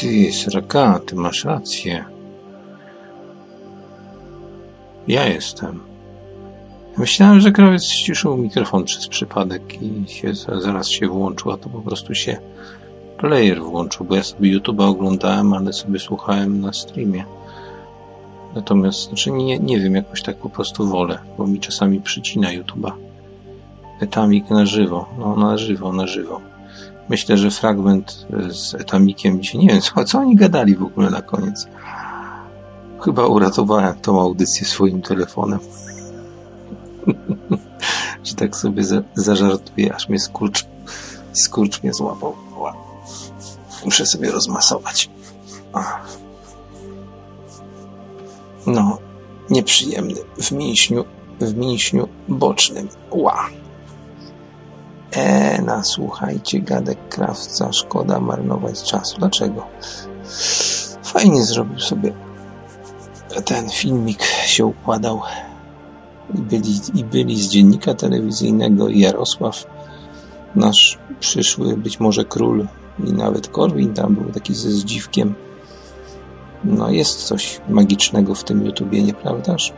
Ty, Sraka, ty masz rację. Ja jestem. Myślałem, że krawiec ściszył mikrofon przez przypadek i się, zaraz się włączył, a to po prostu się player włączył, bo ja sobie YouTube'a oglądałem, ale sobie słuchałem na streamie. Natomiast, znaczy nie, nie wiem, jakoś tak po prostu wolę, bo mi czasami przycina YouTube'a. Etamik na żywo, no na żywo, na żywo. Myślę, że fragment z Etamikiem dzisiaj, nie wiem, co, co oni gadali w ogóle na koniec. Chyba uratowałem tą audycję swoim telefonem. że tak sobie za, zażartuję, aż mnie skurcz, skurcz mnie złapał. Muszę sobie rozmasować. No, nieprzyjemny w mięśniu, w mięśniu bocznym. Ła. E, na słuchajcie, gadek krawca, szkoda marnować czasu. Dlaczego? Fajnie zrobił sobie ten filmik się układał i byli, i byli z dziennika telewizyjnego Jarosław, nasz przyszły być może król i nawet Korwin tam był taki ze zdziwkiem. No jest coś magicznego w tym YouTubie, nieprawdaż?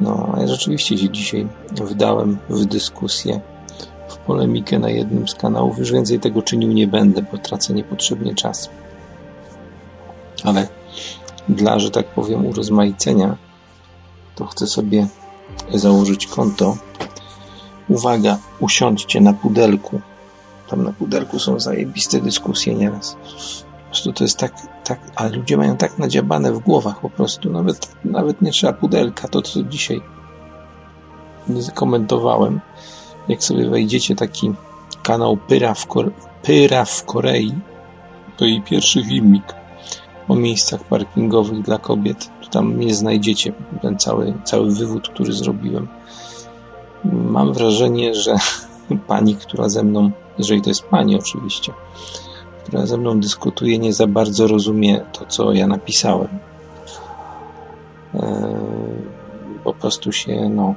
No, ja rzeczywiście się dzisiaj wdałem w dyskusję, polemikę na jednym z kanałów. Już więcej tego czynił nie będę, bo tracę niepotrzebnie czas. Ale dla, że tak powiem, urozmaicenia, to chcę sobie założyć konto. Uwaga, usiądźcie na pudelku. Tam na pudelku są zajebiste dyskusje nieraz. Po prostu to jest tak, tak, ale ludzie mają tak nadziabane w głowach po prostu. Nawet, nawet nie trzeba pudelka, to co dzisiaj komentowałem. Jak sobie wejdziecie taki kanał Pyra w, Kore Pyra w Korei, to jej pierwszy filmik o miejscach parkingowych dla kobiet. Tam nie znajdziecie ten cały, cały wywód, który zrobiłem. Mam wrażenie, że pani, która ze mną, jeżeli to jest pani oczywiście, która ze mną dyskutuje, nie za bardzo rozumie to, co ja napisałem. Eee, po prostu się, no,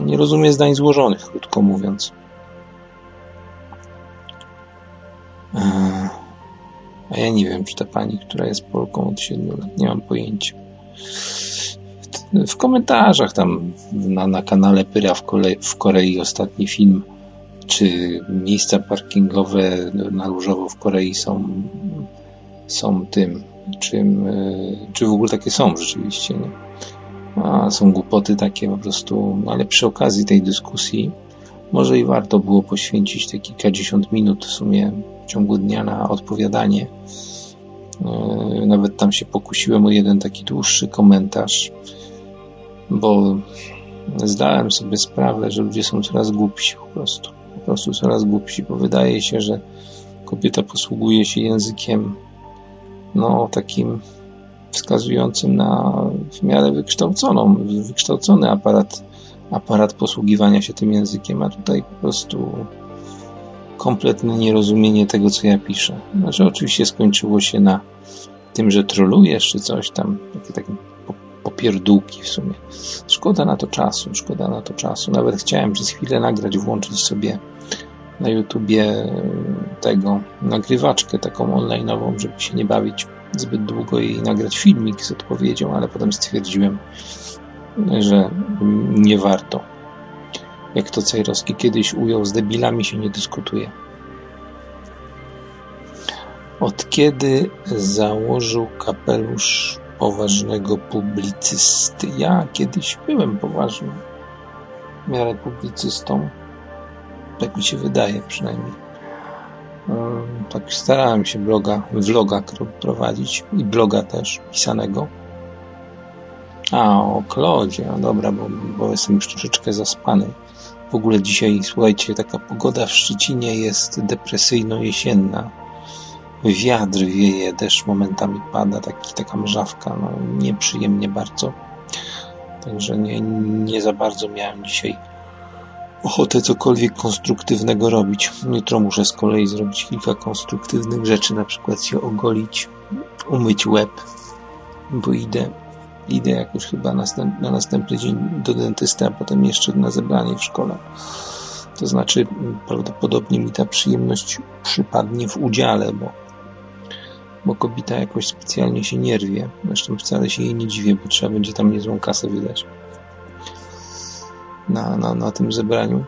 nie rozumie zdań złożonych, krótko mówiąc. Eee, a ja nie wiem, czy ta pani, która jest Polką od 7 lat, nie mam pojęcia. W komentarzach tam na, na kanale Pyra w, Kole, w Korei ostatni film, czy miejsca parkingowe na różowo w Korei są, są tym, czym, e, czy w ogóle takie są rzeczywiście. Nie? A są głupoty takie po prostu, ale przy okazji tej dyskusji może i warto było poświęcić te kilkadziesiąt minut w sumie w ciągu dnia na odpowiadanie. E, nawet tam się pokusiłem o jeden taki dłuższy komentarz, bo zdałem sobie sprawę, że ludzie są coraz głupsi po prostu. Po prostu coraz głupsi, bo wydaje się, że kobieta posługuje się językiem no takim wskazującym na w miarę wykształconą, wykształcony aparat, aparat posługiwania się tym językiem, a tutaj po prostu kompletne nierozumienie tego, co ja piszę. Znaczy, oczywiście skończyło się na tym, że trolujesz czy coś tam, takie, takie popierdółki w sumie. Szkoda na to czasu, szkoda na to czasu. Nawet chciałem przez chwilę nagrać, włączyć sobie na YouTubie tego nagrywaczkę taką online'ową, żeby się nie bawić zbyt długo i nagrać filmik z odpowiedzią, ale potem stwierdziłem, że nie warto. Jak to Cejrowski kiedyś ujął, z debilami się nie dyskutuje. Od kiedy założył kapelusz poważnego publicysty? Ja kiedyś byłem poważnym w miarę publicystą. Tak mi się wydaje przynajmniej. Tak starałem się bloga, vloga prowadzić i bloga też pisanego. A, o Klodzie, no dobra, bo, bo jestem już troszeczkę zaspany. W ogóle dzisiaj, słuchajcie, taka pogoda w Szczecinie jest depresyjno-jesienna. Wiatr wieje, deszcz momentami pada, taki, taka mrzawka, no nieprzyjemnie bardzo. Także nie, nie za bardzo miałem dzisiaj ochotę cokolwiek konstruktywnego robić. Jutro muszę z kolei zrobić kilka konstruktywnych rzeczy, na przykład się ogolić, umyć łeb, bo idę idę jakoś chyba następ, na następny dzień do dentysty, a potem jeszcze na zebranie w szkole. To znaczy, prawdopodobnie mi ta przyjemność przypadnie w udziale, bo bo kobieta jakoś specjalnie się nie rwie. Zresztą wcale się jej nie dziwię, bo trzeba będzie tam niezłą kasę wydać na, na, na tym zebraniu.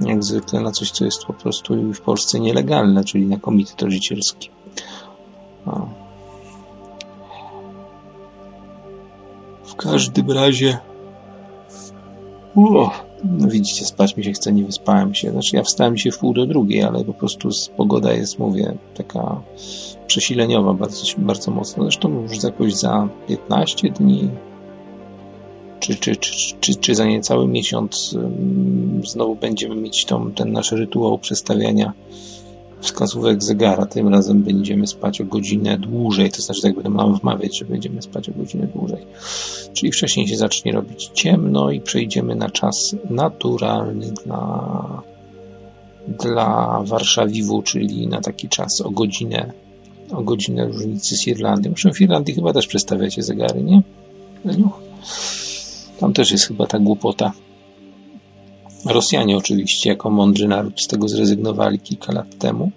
Jak zwykle na coś, co jest po prostu w Polsce nielegalne, czyli na komitet rodzicielski. O. W każdym razie. No widzicie, spać mi się chce, nie wyspałem się. Znaczy, ja wstałem się w pół do drugiej, ale po prostu pogoda jest, mówię, taka przesileniowa bardzo, bardzo mocno. Zresztą już jakoś za 15 dni, czy, czy, czy, czy, czy za niecały miesiąc znowu będziemy mieć tą, ten nasz rytuał przestawiania wskazówek zegara. Tym razem będziemy spać o godzinę dłużej, to znaczy tak będę mam wmawiać, że będziemy spać o godzinę dłużej. Czyli wcześniej się zacznie robić ciemno i przejdziemy na czas naturalny dla, dla Warszawiwu, czyli na taki czas o godzinę o godzinę różnicy z Irlandią. Zresztą w Irlandii chyba też przestawiacie zegary, nie? Tam też jest chyba ta głupota. Rosjanie oczywiście, jako mądry naród, z tego zrezygnowali kilka lat temu.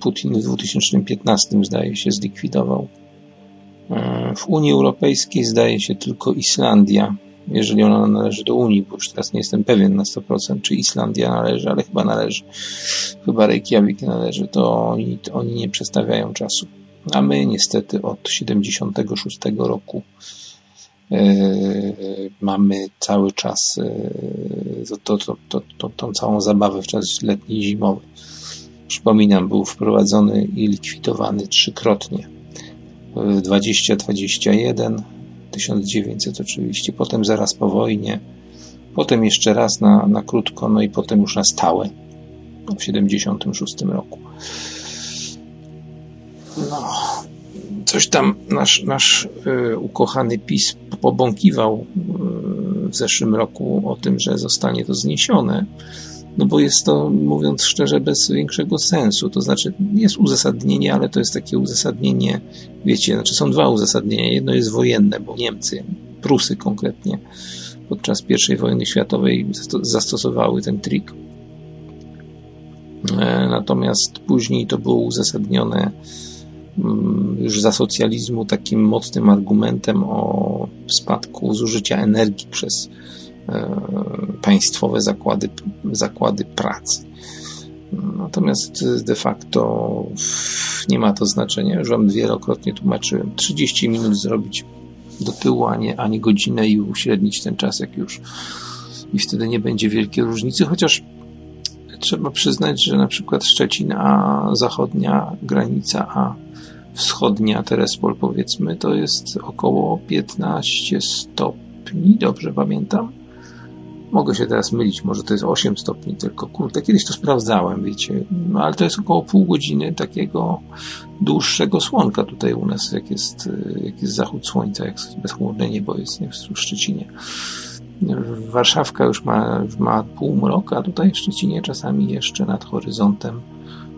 Putin w 2015 zdaje się zlikwidował. E, w Unii Europejskiej zdaje się tylko Islandia, jeżeli ona należy do Unii, bo już teraz nie jestem pewien na 100%, czy Islandia należy, ale chyba należy. Chyba Reykjavik należy, to oni, to oni nie przestawiają czasu. A my niestety od 76 roku mamy cały czas yy, to, to, to, to, tą całą zabawę w czas letni i zimowy. Przypominam, był wprowadzony i likwidowany trzykrotnie. 2021, 1900 oczywiście, potem zaraz po wojnie, potem jeszcze raz na, na krótko, no i potem już na stałe w 76 roku. No, coś tam nasz, nasz y, ukochany PiS pobąkiwał y, w zeszłym roku o tym, że zostanie to zniesione, no bo jest to, mówiąc szczerze, bez większego sensu. To znaczy, jest uzasadnienie, ale to jest takie uzasadnienie, wiecie, znaczy są dwa uzasadnienia. Jedno jest wojenne, bo Niemcy, Prusy konkretnie, podczas I wojny światowej zastosowały ten trik. E, natomiast później to było uzasadnione już za socjalizmu takim mocnym argumentem o spadku zużycia energii przez e, państwowe zakłady, zakłady pracy. Natomiast de facto nie ma to znaczenia. Już Wam wielokrotnie tłumaczyłem. 30 minut zrobić do tyłu, a nie, a nie godzinę i uśrednić ten czas, jak już. I wtedy nie będzie wielkiej różnicy, chociaż trzeba przyznać, że na przykład Szczecin, a zachodnia granica, a wschodnia Terespol powiedzmy, to jest około 15 stopni, dobrze pamiętam? Mogę się teraz mylić, może to jest 8 stopni tylko, kurde, kiedyś to sprawdzałem, wiecie, no, ale to jest około pół godziny takiego dłuższego słonka tutaj u nas, jak jest, jak jest zachód słońca, jak bezchmurne niebo jest nie, w Szczecinie. Warszawka już ma, już ma półmrok, a tutaj w Szczecinie czasami jeszcze nad horyzontem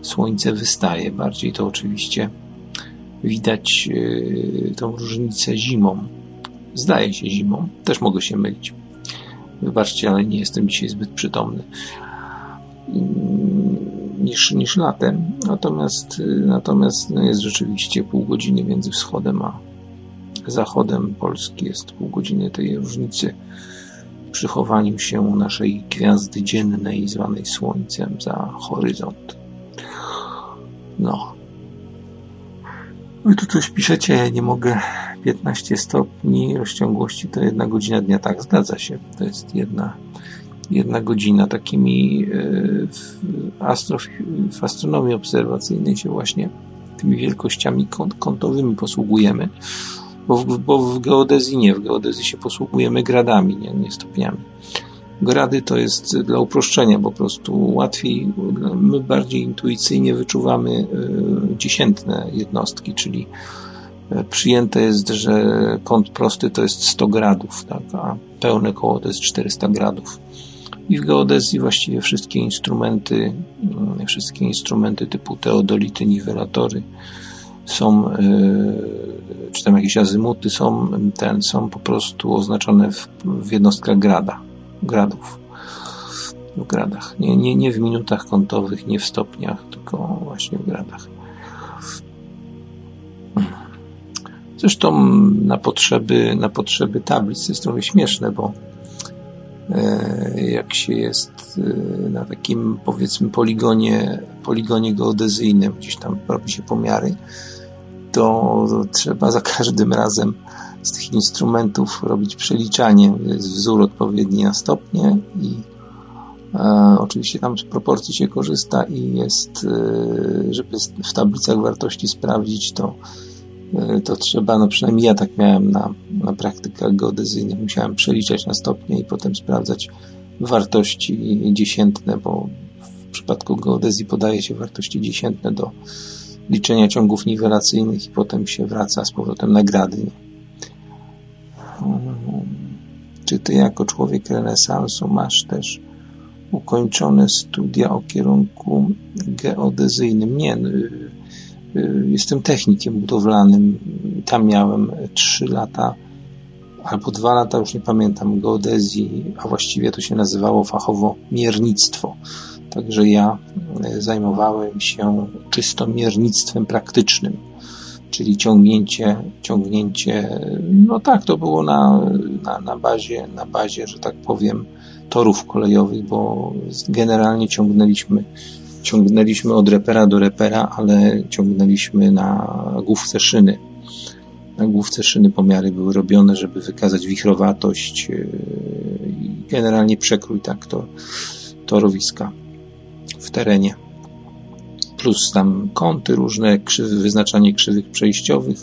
słońce wystaje. Bardziej to oczywiście widać e, tą różnicę zimą. Zdaje się zimą, też mogę się mylić. Wybaczcie, ale nie jestem dzisiaj zbyt przytomny mm, niż, niż latem. Natomiast, natomiast no jest rzeczywiście pół godziny między wschodem a zachodem Polski. Jest pół godziny tej różnicy przy chowaniu się naszej gwiazdy dziennej zwanej Słońcem za horyzont. No, Wy tu coś piszecie, ja nie mogę. 15 stopni rozciągłości to jedna godzina dnia. Tak, zgadza się. To jest jedna, jedna godzina. Takimi e, w, astrof, w astronomii obserwacyjnej się właśnie tymi wielkościami kątowymi posługujemy, bo w, bo w geodezji nie. W geodezji się posługujemy gradami, nie, nie stopniami. Grady to jest dla uproszczenia po prostu łatwiej, my bardziej intuicyjnie wyczuwamy e, dziesiętne jednostki, czyli e, przyjęte jest, że kąt prosty to jest 100 gradów, tak, a pełne koło to jest 400 gradów. I w geodezji właściwie wszystkie instrumenty, mm, wszystkie instrumenty typu teodolity, niwelatory są, e, czy tam jakieś azymuty są, ten, są po prostu oznaczone w, w jednostkach grada gradów. W gradach. Nie, nie, nie w minutach kątowych, nie w stopniach, tylko właśnie w gradach. Zresztą na potrzeby, na potrzeby tablic jest trochę śmieszne, bo e, jak się jest e, na takim powiedzmy poligonie, poligonie geodezyjnym, gdzieś tam robi się pomiary, to trzeba za każdym razem z tych instrumentów robić przeliczanie. Jest wzór odpowiedni na stopnie i e, oczywiście tam z proporcji się korzysta i jest, e, żeby w tablicach wartości sprawdzić, to e, to trzeba, no przynajmniej ja tak miałem na, na praktykach geodezyjnych, musiałem przeliczać na stopnie i potem sprawdzać wartości dziesiętne, bo w przypadku geodezji podaje się wartości dziesiętne do liczenia ciągów niwelacyjnych i potem się wraca z powrotem na grady. Czy ty jako człowiek renesansu masz też ukończone studia o kierunku geodezyjnym? Nie, y, y, jestem technikiem budowlanym. Tam miałem trzy lata albo dwa lata, już nie pamiętam, geodezji, a właściwie to się nazywało fachowo miernictwo. Także ja e, zajmowałem się czysto miernictwem praktycznym, czyli ciągnięcie, ciągnięcie, no tak, to było na, na, na, bazie, na bazie, że tak powiem, torów kolejowych, bo generalnie ciągnęliśmy, ciągnęliśmy od repera do repera, ale ciągnęliśmy na główce szyny. Na główce szyny pomiary były robione, żeby wykazać wichrowatość e, i generalnie przekrój tak to torowiska w terenie. Plus tam kąty różne, krzywy, wyznaczanie krzywych przejściowych,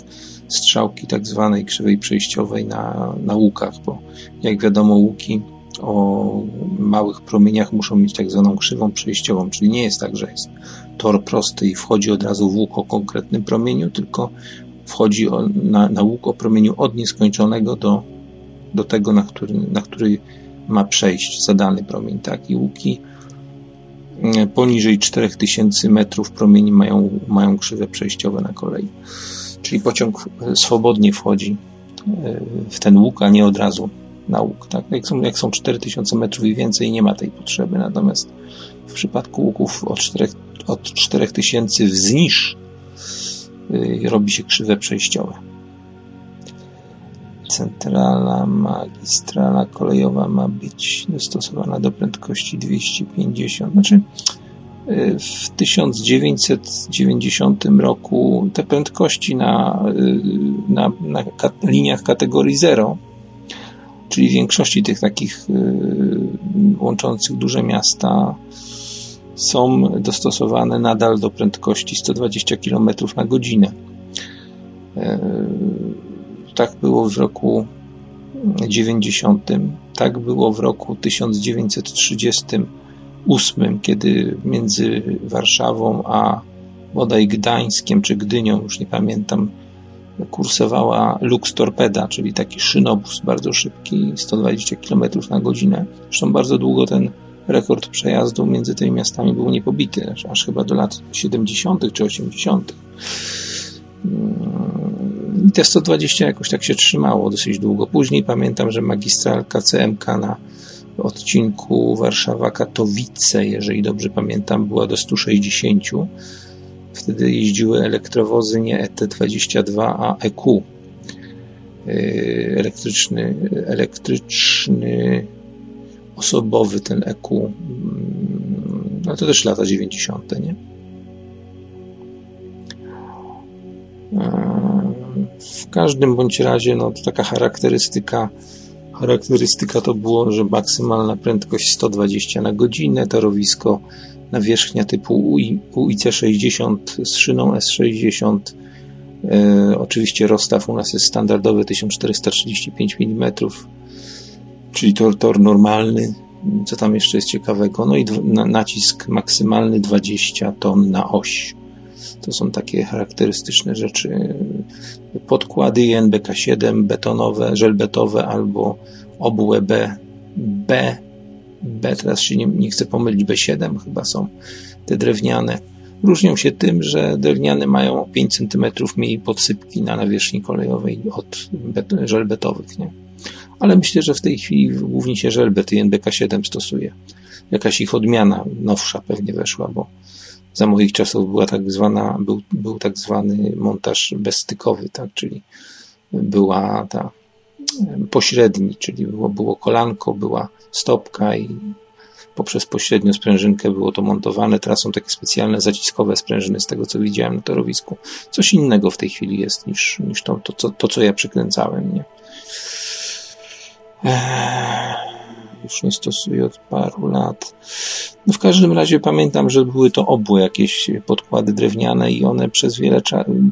strzałki tak zwanej krzywej przejściowej na, na łukach, bo jak wiadomo łuki o małych promieniach muszą mieć tak zwaną krzywą przejściową, czyli nie jest tak, że jest tor prosty i wchodzi od razu w łuk o konkretnym promieniu, tylko wchodzi na, na łuk o promieniu od nieskończonego do, do tego, na który, na który ma przejść zadany promień. Tak? I łuki poniżej 4000 metrów promieni mają, mają krzywe przejściowe na kolei. Czyli pociąg swobodnie wchodzi e, w ten łuk, a nie od razu na łuk. Tak? Jak, są, jak są 4000 metrów i więcej, nie ma tej potrzeby. Natomiast w przypadku łuków od, 4, od 4000 wzniż e, robi się krzywe przejściowe centrala magistrala kolejowa ma być dostosowana do prędkości 250. Znaczy, y, w 1990 roku te prędkości na, y, na, na liniach kategorii 0, czyli większości tych takich y, łączących duże miasta, są dostosowane nadal do prędkości 120 km na godzinę tak było w roku 90, tak było w roku 1938, kiedy między Warszawą a bodaj Gdańskiem czy Gdynią, już nie pamiętam, kursowała Lux Torpeda, czyli taki szynobus bardzo szybki, 120 km na godzinę. Zresztą bardzo długo ten rekord przejazdu między tymi miastami był niepobity, aż chyba do lat 70. czy 80. I te 120 jakoś tak się trzymało dosyć długo. Później pamiętam, że magistralka CMK na odcinku Warszawa-Katowice, jeżeli dobrze pamiętam, była do 160. Wtedy jeździły elektrowozy nie ET22, a EQ. Yy, elektryczny, elektryczny osobowy ten EQ. No to też lata 90., nie? W każdym bądź razie, no taka charakterystyka, charakterystyka to było, że maksymalna prędkość 120 na godzinę, torowisko nawierzchnia typu UIC60 z szyną S60. E, oczywiście rozstaw u nas jest standardowy 1435 mm, czyli tor, tor normalny. Co tam jeszcze jest ciekawego? No i nacisk maksymalny 20 ton na oś. To są takie charakterystyczne rzeczy. Podkłady INBK7 betonowe, żelbetowe albo obłe B, B, B, teraz się nie, nie chcę pomylić, B7 chyba są te drewniane. Różnią się tym, że drewniane mają o 5 cm mniej podsypki na nawierzchni kolejowej od żelbetowych, nie? Ale myślę, że w tej chwili głównie się żelbet INBK7 stosuje. Jakaś ich odmiana nowsza pewnie weszła, bo za moich czasów była tak zwana, był, był tak zwany montaż bezstykowy, tak, czyli była ta pośredni, czyli było, było kolanko, była stopka i poprzez pośrednią sprężynkę było to montowane. Teraz są takie specjalne zaciskowe sprężyny, z tego co widziałem na torowisku. Coś innego w tej chwili jest niż, niż to, to, to, to co ja przykręcałem. Nie? Eee już nie stosuję od paru lat. No w każdym razie pamiętam, że były to obłe jakieś podkłady drewniane i one przez wiele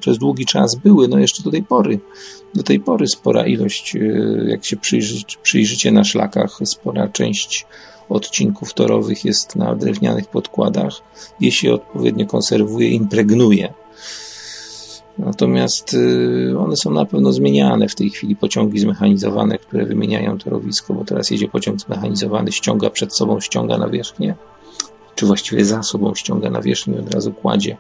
przez długi czas były, no jeszcze do tej pory. Do tej pory spora ilość, e, jak się przyjrzy, przyjrzycie na szlakach, spora część odcinków torowych jest na drewnianych podkładach. Je się odpowiednio konserwuje, impregnuje Natomiast y, one są na pewno zmieniane w tej chwili. Pociągi zmechanizowane, które wymieniają torowisko, bo teraz jedzie pociąg zmechanizowany, ściąga przed sobą, ściąga na wierzchnię, czy właściwie za sobą ściąga na wierzchnię, od razu kładzie,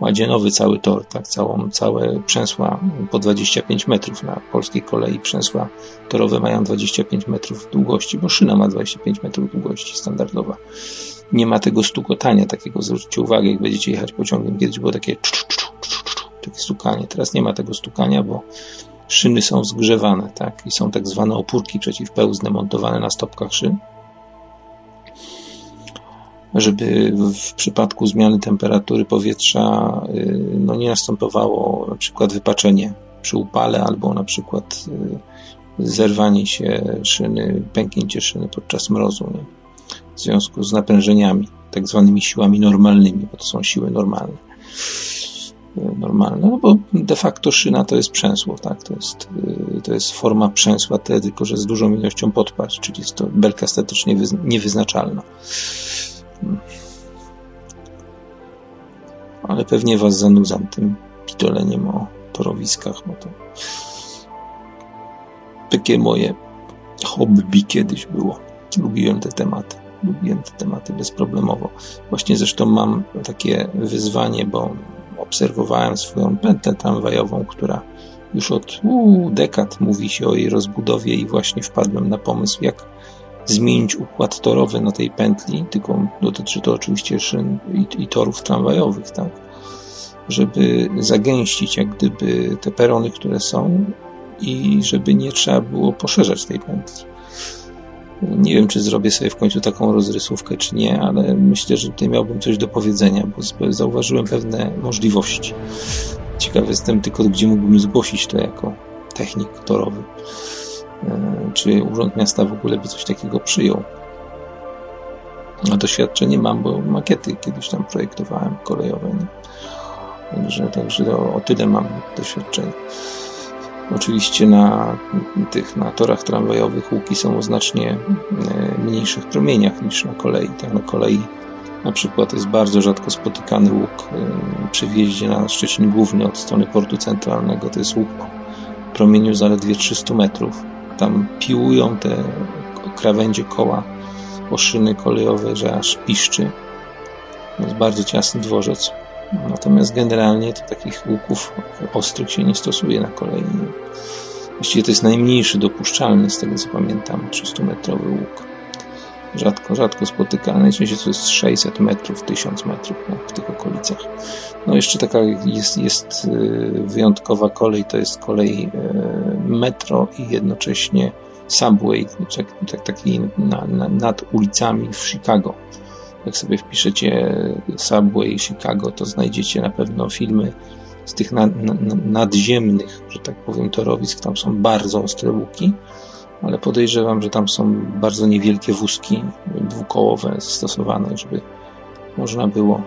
kładzie nowy cały tor, tak, całą, całe przęsła po 25 metrów na polskiej kolei. Przęsła torowe mają 25 metrów długości, bo szyna ma 25 metrów długości standardowa. Nie ma tego stukotania takiego, zwróćcie uwagę, jak będziecie jechać pociągiem, kiedyś było takie cz, cz, takie stukanie. Teraz nie ma tego stukania, bo szyny są zgrzewane, tak? I są tak zwane opórki przeciwpełzne montowane na stopkach szyn, żeby w przypadku zmiany temperatury powietrza y, no, nie następowało na przykład wypaczenie przy upale albo na przykład y, zerwanie się szyny, pęknięcie szyny podczas mrozu, nie? w związku z naprężeniami, tak zwanymi siłami normalnymi, bo to są siły normalne normalne, no bo de facto szyna to jest przęsło, tak, to jest, y, to jest forma przęsła, te, tylko że z dużą ilością podparć, czyli jest to belka statycznie niewyznaczalna. Hmm. Ale pewnie was zanudzam tym pitoleniem o torowiskach, no to takie moje hobby kiedyś było. Lubiłem te tematy. Lubiłem te tematy bezproblemowo. Właśnie zresztą mam takie wyzwanie, bo obserwowałem swoją pętlę tramwajową, która już od uu, dekad mówi się o jej rozbudowie i właśnie wpadłem na pomysł, jak zmienić układ torowy na tej pętli, tylko dotyczy to oczywiście szyn i, i torów tramwajowych, tak? Żeby zagęścić jak gdyby te perony, które są i żeby nie trzeba było poszerzać tej pętli. Nie wiem, czy zrobię sobie w końcu taką rozrysówkę, czy nie, ale myślę, że tutaj miałbym coś do powiedzenia, bo zauważyłem pewne możliwości. Ciekawy jestem tylko, gdzie mógłbym zgłosić to jako technik torowy. E, czy Urząd Miasta w ogóle by coś takiego przyjął? A doświadczenie mam, bo makiety kiedyś tam projektowałem kolejowe. Nie? Także, także o, o tyle mam doświadczenia. Oczywiście na tych na torach tramwajowych łuki są o znacznie e, mniejszych promieniach niż na kolei. Tak na kolei na przykład jest bardzo rzadko spotykany łuk e, przy wjeździe na Szczecin Główny od strony portu centralnego. To jest łuk o promieniu zaledwie 300 metrów. Tam piłują te krawędzie koła o szyny kolejowe, że aż piszczy. To jest bardzo ciasny dworzec. Natomiast generalnie to takich łuków ostrych się nie stosuje na kolei. Właściwie to jest najmniejszy dopuszczalny, z tego co pamiętam, 300-metrowy łuk. Rzadko, rzadko spotykany. Najczęściej to jest 600 metrów, 1000 metrów no, w tych okolicach. No jeszcze taka jest, jest y, wyjątkowa kolej, to jest kolej y, metro i jednocześnie subway, tak, taki na, na, nad ulicami w Chicago jak sobie wpiszecie Subway Chicago, to znajdziecie na pewno filmy z tych na, na, nadziemnych, że tak powiem, torowisk. Tam są bardzo ostre łuki, ale podejrzewam, że tam są bardzo niewielkie wózki dwukołowe stosowane, żeby można było.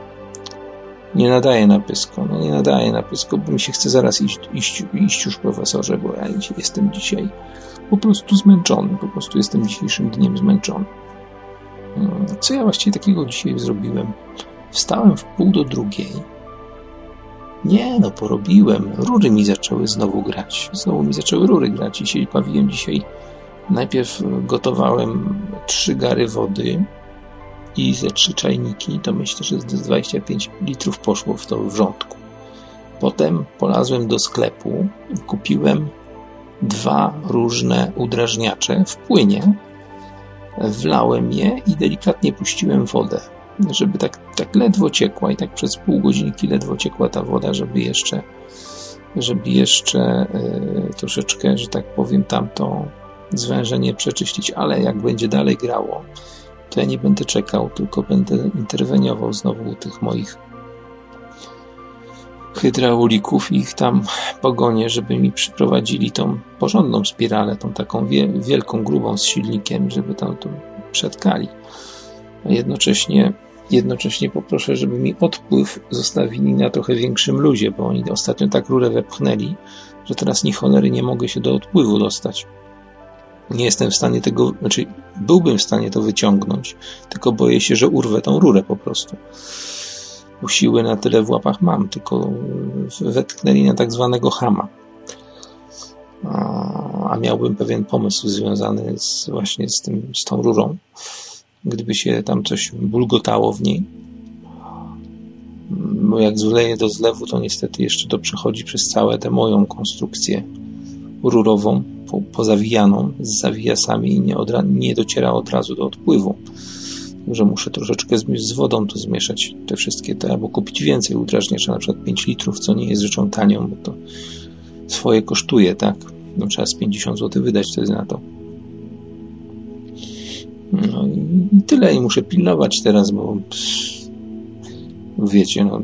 Nie nadaje na pysko, no nie nadaje na pysko, bo mi się chce zaraz iść, iść, iść już profesorze, bo ja jestem dzisiaj po prostu zmęczony, po prostu jestem dzisiejszym dniem zmęczony. Co ja właściwie takiego dzisiaj zrobiłem? Wstałem w pół do drugiej. Nie, no porobiłem. Rury mi zaczęły znowu grać. Znowu mi zaczęły rury grać. Się bawiłem dzisiaj. Najpierw gotowałem trzy gary wody i ze trzy czajniki. To myślę, że z 25 litrów poszło w to wrzątku. Potem polazłem do sklepu kupiłem dwa różne udrażniacze w płynie wlałem je i delikatnie puściłem wodę, żeby tak, tak ledwo ciekła i tak przez pół godzinki ledwo ciekła ta woda, żeby jeszcze żeby jeszcze y, troszeczkę, że tak powiem, tamto zwężenie przeczyścić, ale jak będzie dalej grało, to ja nie będę czekał, tylko będę interweniował znowu u tych moich hydraulików i ich tam pogonię, żeby mi przyprowadzili tą porządną spiralę, tą taką wielką, grubą z silnikiem, żeby tam to przetkali. A jednocześnie, jednocześnie poproszę, żeby mi odpływ zostawili na trochę większym luzie, bo oni ostatnio tak rurę wepchnęli, że teraz ni cholery nie mogę się do odpływu dostać. Nie jestem w stanie tego, znaczy byłbym w stanie to wyciągnąć, tylko boję się, że urwę tą rurę po prostu. Siły na tyle w łapach mam, tylko wetknęli na tak zwanego hama. A miałbym pewien pomysł związany z, właśnie z, tym, z tą rurą. Gdyby się tam coś bulgotało w niej, bo jak zwleję do zlewu, to niestety jeszcze to przechodzi przez całe tę moją konstrukcję rurową, po, pozawijaną z zawijasami i nie, nie dociera od razu do odpływu. Że muszę troszeczkę z, z wodą to zmieszać te wszystkie te, albo kupić więcej udrażniacza, na przykład 5 litrów, co nie jest rzeczą tanią, bo to swoje kosztuje, tak? No, trzeba z 50 zł wydać wtedy na to. No i tyle i muszę pilnować teraz, bo wiecie, no,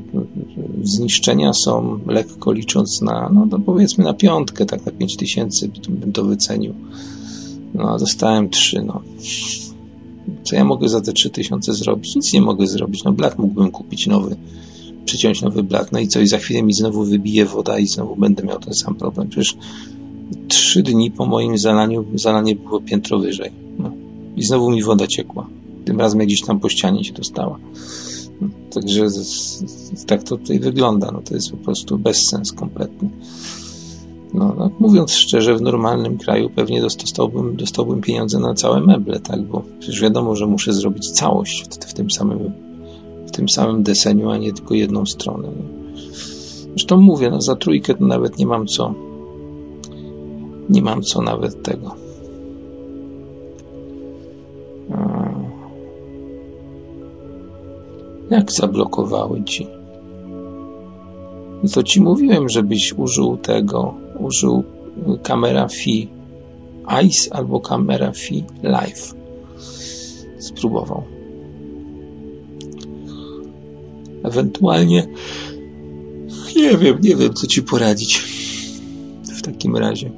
zniszczenia są lekko licząc na, no to powiedzmy na piątkę, tak na 5 tysięcy bym to wycenił. No, dostałem 3, no. Co ja mogę za te 3 tysiące zrobić? Nic nie mogę zrobić. No, blat mógłbym kupić nowy, przyciąć nowy blat, no i co? I za chwilę mi znowu wybije woda i znowu będę miał ten sam problem. Przecież 3 dni po moim zalaniu, zalanie było piętro wyżej. No. I znowu mi woda ciekła. Tym razem gdzieś tam po ścianie się dostała. Także tak to tutaj wygląda. No to jest po prostu bezsens kompletny. No, no, mówiąc szczerze, w normalnym kraju pewnie dostałbym, dostałbym pieniądze na całe meble, tak? Bo przecież wiadomo, że muszę zrobić całość w, w tym samym w tym samym deseniu, a nie tylko jedną stronę. Zresztą mówię, no za trójkę to nawet nie mam co nie mam co nawet tego Jak zablokowały ci? To ci mówiłem, żebyś użył tego, użył kamera Fi Ice albo kamera Fi Live. Spróbował. Ewentualnie nie wiem, nie wiem, co ci poradzić w takim razie.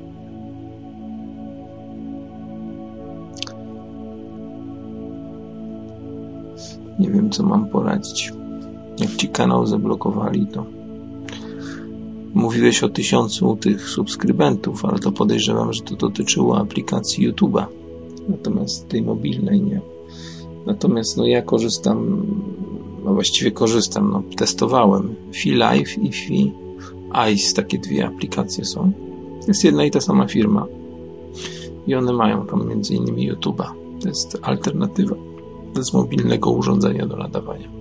Nie wiem, co mam poradzić. Jak ci kanał zablokowali, to mówiłeś o tysiącu tych subskrybentów, ale to podejrzewam, że to dotyczyło aplikacji YouTube'a. Natomiast tej mobilnej nie. Natomiast no ja korzystam, no właściwie korzystam, no testowałem Fi Live i Fi Ice, takie dwie aplikacje są. Jest jedna i ta sama firma. I one mają tam między innymi YouTube'a. To jest alternatywa z mobilnego urządzenia do nadawania.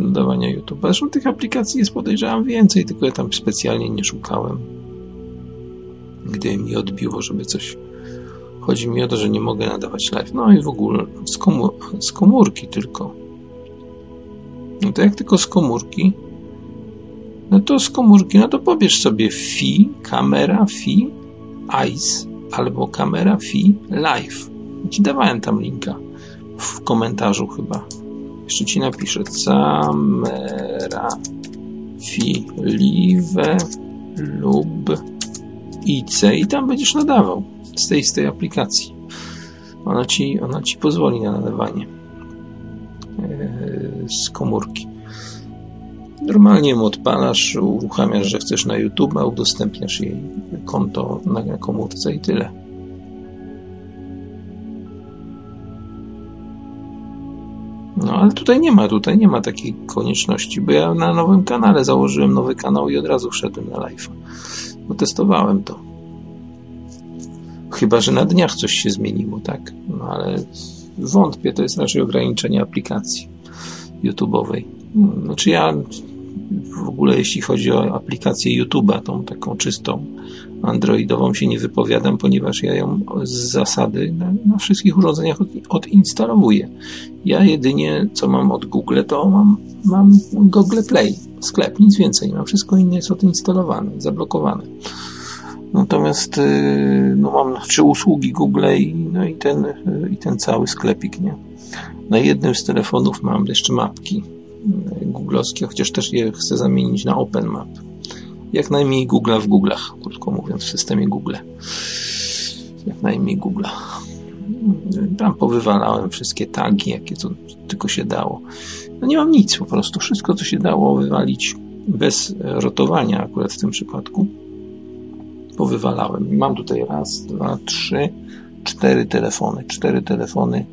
Do nadawania YouTube. Zresztą tych aplikacji jest podejrzewam więcej, tylko ja tam specjalnie nie szukałem. Gdy mi odbiło, żeby coś. Chodzi mi o to, że nie mogę nadawać live. No i w ogóle z, komór z komórki tylko. No to jak tylko z komórki, no to z komórki, no to pobierz sobie Fi, kamera Fi, Ice albo kamera Fi Live. Ci dawałem tam linka w komentarzu chyba. Jeszcze ci napiszę. Camera filiwe lub IC i tam będziesz nadawał z tej, z tej aplikacji. Ona ci, ona ci pozwoli na nadawanie e, z komórki. Normalnie ją odpalasz, uruchamiasz, że chcesz na YouTube, a udostępniasz jej konto na komórce i tyle. No ale tutaj nie ma, tutaj nie ma takiej konieczności, bo ja na nowym kanale założyłem nowy kanał i od razu wszedłem na live. Bo testowałem to. Chyba, że na dniach coś się zmieniło, tak? No ale wątpię, to jest raczej ograniczenie aplikacji YouTube'owej. Znaczy ja w ogóle jeśli chodzi o aplikację YouTube'a, tą taką czystą, androidową się nie wypowiadam, ponieważ ja ją z zasady na, na wszystkich urządzeniach od, odinstalowuję. Ja jedynie co mam od Google, to mam, mam Google Play. Sklep, nic więcej nie ma. Wszystko inne jest odinstalowane, zablokowane. Natomiast y, no mam trzy usługi Google i, no i, ten, i ten cały sklepik, nie? Na jednym z telefonów mam jeszcze mapki y, googlowskie, chociaż też je chcę zamienić na OpenMap. Jak najmniej Google w Google'ach, krótko mówiąc, w systemie Google. Jak najmniej Google. Tam powywalałem wszystkie tagi, jakie to tylko się dało. No nie mam nic, po prostu wszystko, co się dało wywalić bez rotowania akurat w tym przypadku powywalałem. Mam tutaj raz, dwa, trzy, cztery telefony. Cztery telefony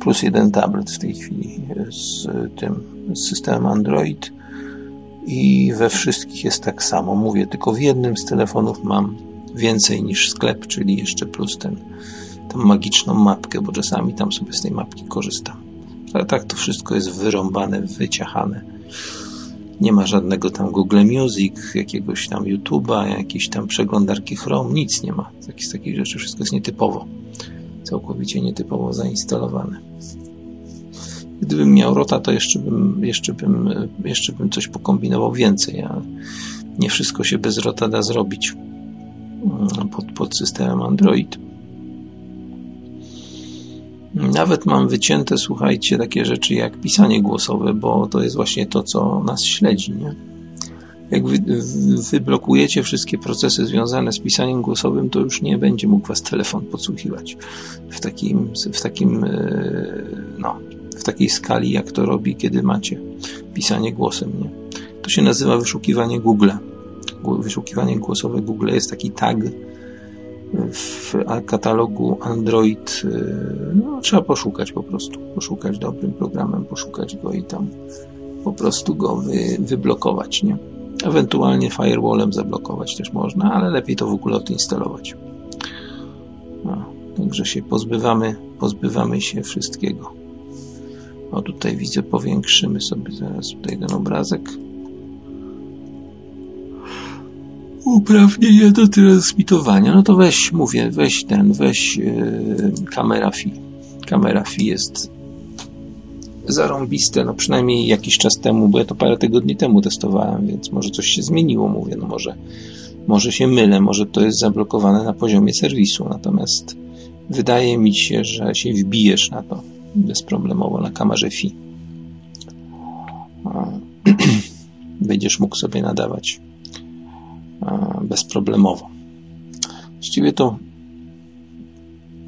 plus jeden tablet w tej chwili z tym z systemem Android i we wszystkich jest tak samo. Mówię, tylko w jednym z telefonów mam więcej niż sklep, czyli jeszcze plus ten, tę magiczną mapkę, bo czasami tam sobie z tej mapki korzystam. Ale tak to wszystko jest wyrąbane, wyciachane. Nie ma żadnego tam Google Music, jakiegoś tam YouTube'a, jakiejś tam przeglądarki Chrome, nic nie ma. Z takich rzeczy wszystko jest nietypowo. Całkowicie nietypowo zainstalowane. Gdybym miał Rota, to jeszcze bym, jeszcze bym, jeszcze bym coś pokombinował więcej, ale nie wszystko się bez Rota da zrobić mm, pod, pod systemem Android. Nawet mam wycięte, słuchajcie, takie rzeczy jak pisanie głosowe, bo to jest właśnie to, co nas śledzi, nie? Jak wy, wyblokujecie wszystkie procesy związane z pisaniem głosowym, to już nie będzie mógł was telefon podsłuchiwać w takim, w takim, e, no, w takiej skali, jak to robi, kiedy macie pisanie głosem, nie? To się nazywa wyszukiwanie Google. Wyszukiwanie głosowe Google jest taki tag, w katalogu Android y, no, trzeba poszukać po prostu, poszukać dobrym programem, poszukać go i tam po prostu go wy, wyblokować, nie? Ewentualnie firewallem zablokować też można, ale lepiej to w ogóle odinstalować. No, także się pozbywamy, pozbywamy się wszystkiego. O tutaj widzę, powiększymy sobie zaraz tutaj ten obrazek. Uprawnienia do transmitowania, no to weź, mówię, weź ten, weź yy, kamera FI. Kamera FI jest zarąbiste, no przynajmniej jakiś czas temu, bo ja to parę tygodni temu testowałem, więc może coś się zmieniło, mówię, no może, może się mylę, może to jest zablokowane na poziomie serwisu, natomiast wydaje mi się, że się wbijesz na to bezproblemowo na kamerze FI. Będziesz mógł sobie nadawać bezproblemowo. Właściwie to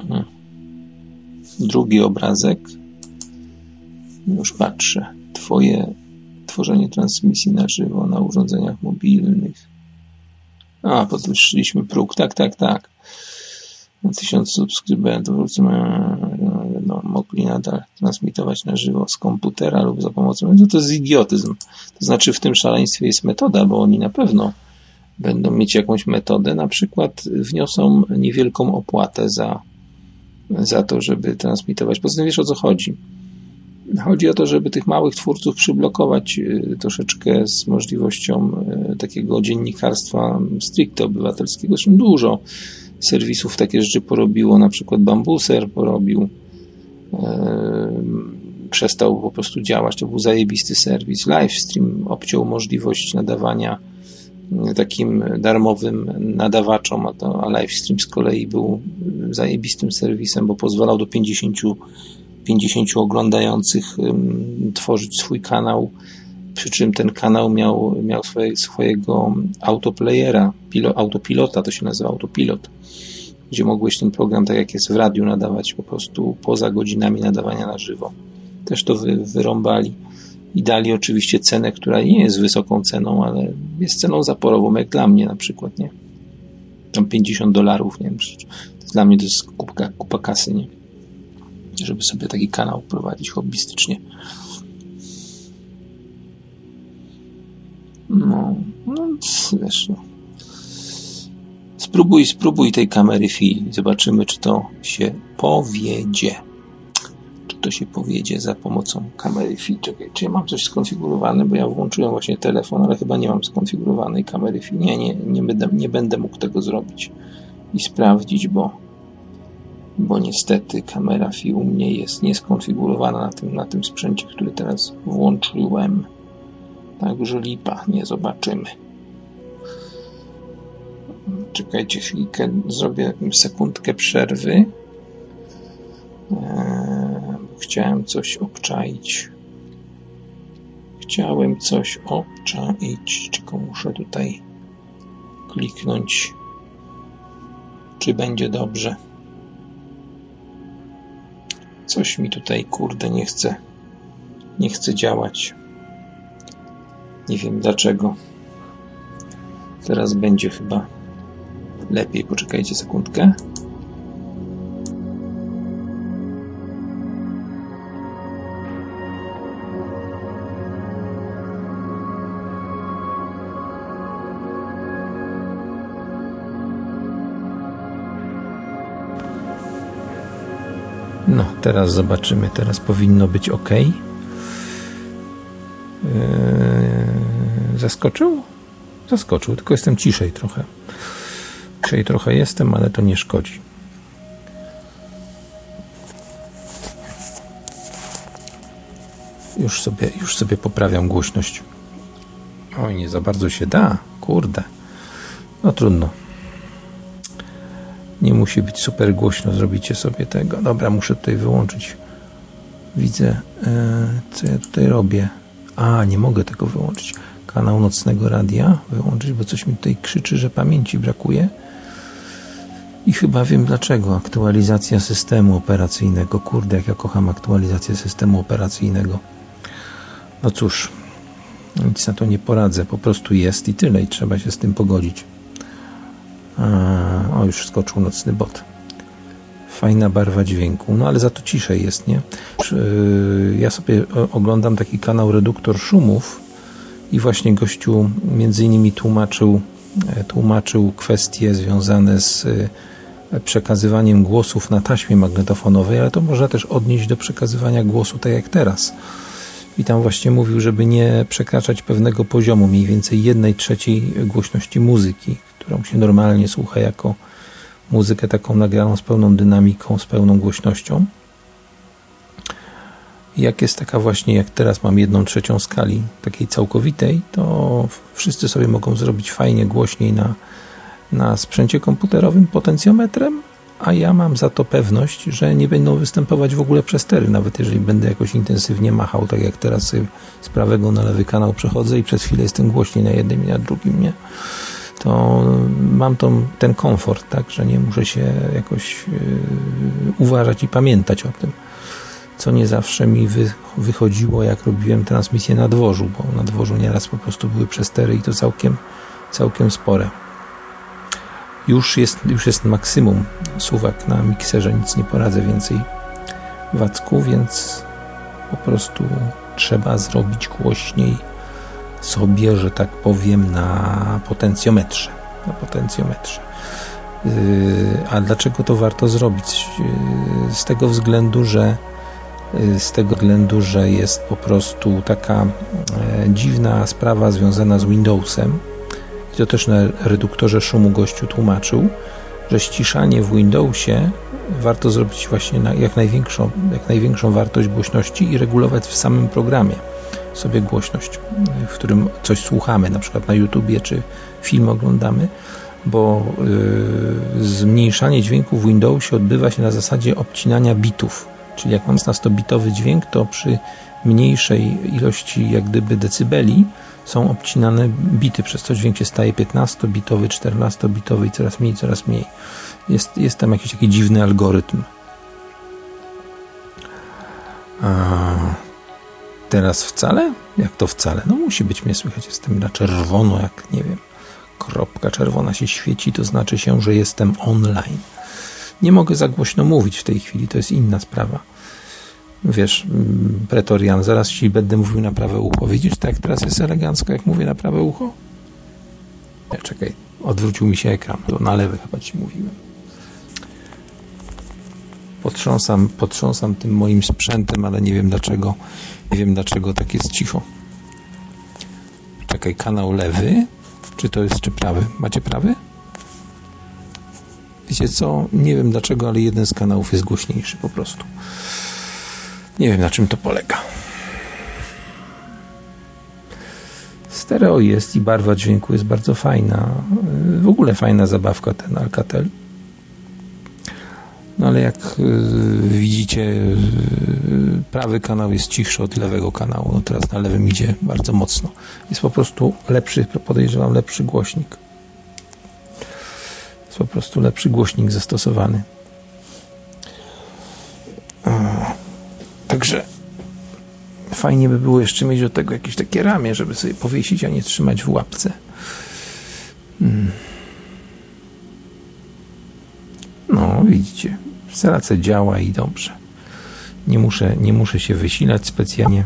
hmm, drugi obrazek. Już patrzę. Twoje tworzenie transmisji na żywo na urządzeniach mobilnych. A, podwyższyliśmy próg. Tak, tak, tak. Na tysiąc subskrybentów no, mogli nadal transmitować na żywo z komputera lub za pomocą. No to jest idiotyzm. To znaczy, w tym szaleństwie jest metoda, bo oni na pewno będą mieć jakąś metodę, na przykład wniosą niewielką opłatę za, za to, żeby transmitować. Poza tym wiesz o co chodzi. Chodzi o to, żeby tych małych twórców przyblokować y, troszeczkę z możliwością y, takiego dziennikarstwa stricte obywatelskiego. Zresztą dużo serwisów takie rzeczy porobiło, na przykład Bambuser porobił, przestał po prostu działać, to był zajebisty serwis. Livestream obciął możliwość nadawania takim darmowym nadawaczom, a, to, a Livestream z kolei był zajebistym serwisem, bo pozwalał do 50, 50 oglądających tworzyć swój kanał, przy czym ten kanał miał, miał swoje, swojego autoplayera, pilo, autopilota, to się nazywa autopilot, gdzie mogłeś ten program, tak jak jest w radiu, nadawać po prostu poza godzinami nadawania na żywo. Też to wy, wyrąbali i dali oczywiście cenę, która nie jest wysoką ceną, ale jest ceną zaporową, jak dla mnie na przykład, nie? Tam 50 dolarów, nie wiem, dla mnie to jest kupa, kupa kasy, nie? Żeby sobie taki kanał prowadzić hobbystycznie. No, no wiesz, no. Spróbuj, spróbuj tej kamery FI. Zobaczymy, czy to się powiedzie to się powiedzie za pomocą kamery FI. Czekaj, czy ja mam coś skonfigurowane, bo ja włączyłem właśnie telefon, ale chyba nie mam skonfigurowanej kamery FI. Nie, nie, nie, będę, nie będę mógł tego zrobić i sprawdzić, bo, bo niestety kamera FI u mnie jest nieskonfigurowana na tym, na tym sprzęcie, który teraz włączyłem. Także lipa, nie zobaczymy. Czekajcie chwilkę, zrobię sekundkę przerwy. Eee, chciałem coś obczaić. Chciałem coś obczaić, tylko muszę tutaj kliknąć, czy będzie dobrze. Coś mi tutaj, kurde, nie chce, nie chce działać. Nie wiem dlaczego. Teraz będzie chyba lepiej. Poczekajcie sekundkę. No, teraz zobaczymy. Teraz powinno być ok. Yy, zaskoczył? Zaskoczył, tylko jestem ciszej trochę. Ciszej trochę jestem, ale to nie szkodzi. Już sobie, już sobie poprawiam głośność. Oj, nie za bardzo się da. Kurde. No trudno. Nie musi być super głośno, zrobicie sobie tego. Dobra, muszę tutaj wyłączyć. Widzę, e, co ja tutaj robię. A, nie mogę tego wyłączyć. Kanał nocnego radia wyłączyć, bo coś mi tutaj krzyczy, że pamięci brakuje. I chyba wiem dlaczego. Aktualizacja systemu operacyjnego. Kurde, jak ja kocham aktualizację systemu operacyjnego. No cóż, nic na to nie poradzę. Po prostu jest i tyle, i trzeba się z tym pogodzić. O, już skoczył nocny bot. Fajna barwa dźwięku, no ale za to ciszej jest, nie? Ja sobie oglądam taki kanał Reduktor Szumów i właśnie gościu między innymi tłumaczył, e, tłumaczył kwestie związane z e, przekazywaniem głosów na taśmie magnetofonowej, ale to można też odnieść do przekazywania głosu tak jak teraz. I tam właśnie mówił, żeby nie przekraczać pewnego poziomu, mniej więcej jednej trzeciej głośności muzyki, którą się normalnie słucha jako muzykę taką nagraną z pełną dynamiką, z pełną głośnością. Jak jest taka właśnie, jak teraz mam jedną trzecią skali, takiej całkowitej, to wszyscy sobie mogą zrobić fajnie głośniej na, na sprzęcie komputerowym potencjometrem, a ja mam za to pewność, że nie będą występować w ogóle przestery, nawet jeżeli będę jakoś intensywnie machał, tak jak teraz z prawego na lewy kanał przechodzę i przez chwilę jestem głośniej na jednym i na drugim, nie? to mam tą, ten komfort, tak, że nie muszę się jakoś yy, uważać i pamiętać o tym, co nie zawsze mi wy, wychodziło, jak robiłem transmisję na dworzu, bo na dworzu nieraz po prostu były przestery i to całkiem, całkiem spore. Już jest, już jest maksimum suwak na mikserze, nic nie poradzę więcej wacku, więc po prostu trzeba zrobić głośniej sobie, że tak powiem, na potencjometrze. Na potencjometrze. Yy, a dlaczego to warto zrobić? Yy, z tego względu, że z tego względu, że jest po prostu taka dziwna sprawa związana z Windowsem. I to też na reduktorze szumu gościu tłumaczył, że ściszanie w Windowsie warto zrobić właśnie na jak największą, jak największą wartość głośności i regulować w samym programie sobie głośność, w którym coś słuchamy, na przykład na YouTubie czy film oglądamy, bo yy, zmniejszanie dźwięku w Windowsie odbywa się na zasadzie obcinania bitów. Czyli jak mam 100-bitowy dźwięk, to przy mniejszej ilości jak gdyby decybeli są obcinane bity, przez co dźwięk się staje 15-bitowy, 14-bitowy i coraz mniej, coraz mniej. Jest, jest tam jakiś taki dziwny algorytm. A, Teraz wcale? Jak to wcale? No musi być mnie słychać. Jestem na czerwono, jak nie wiem, kropka czerwona się świeci, to znaczy się, że jestem online. Nie mogę za głośno mówić w tej chwili, to jest inna sprawa. Wiesz, mm, pretorian, zaraz ci będę mówił na prawe ucho. Widzisz, tak teraz jest elegancko, jak mówię na prawe ucho? Nie, czekaj, odwrócił mi się ekran, to na lewe chyba ci mówiłem. Potrząsam, potrząsam tym moim sprzętem, ale nie wiem dlaczego nie wiem dlaczego tak jest cicho. Czekaj, kanał lewy. Czy to jest, czy prawy? Macie prawy? Wiecie co? Nie wiem dlaczego, ale jeden z kanałów jest głośniejszy po prostu. Nie wiem na czym to polega. Stereo jest i barwa dźwięku jest bardzo fajna. W ogóle fajna zabawka ten Alcatel. No ale jak y, widzicie, y, prawy kanał jest cichszy od lewego kanału. No teraz na lewym idzie bardzo mocno. Jest po prostu lepszy, podejrzewam, lepszy głośnik. Po prostu lepszy głośnik zastosowany. Także fajnie by było jeszcze mieć do tego jakieś takie ramię, żeby sobie powiesić, a nie trzymać w łapce. Hmm. No, widzicie, Selace działa i dobrze. Nie muszę, nie muszę się wysilać specjalnie.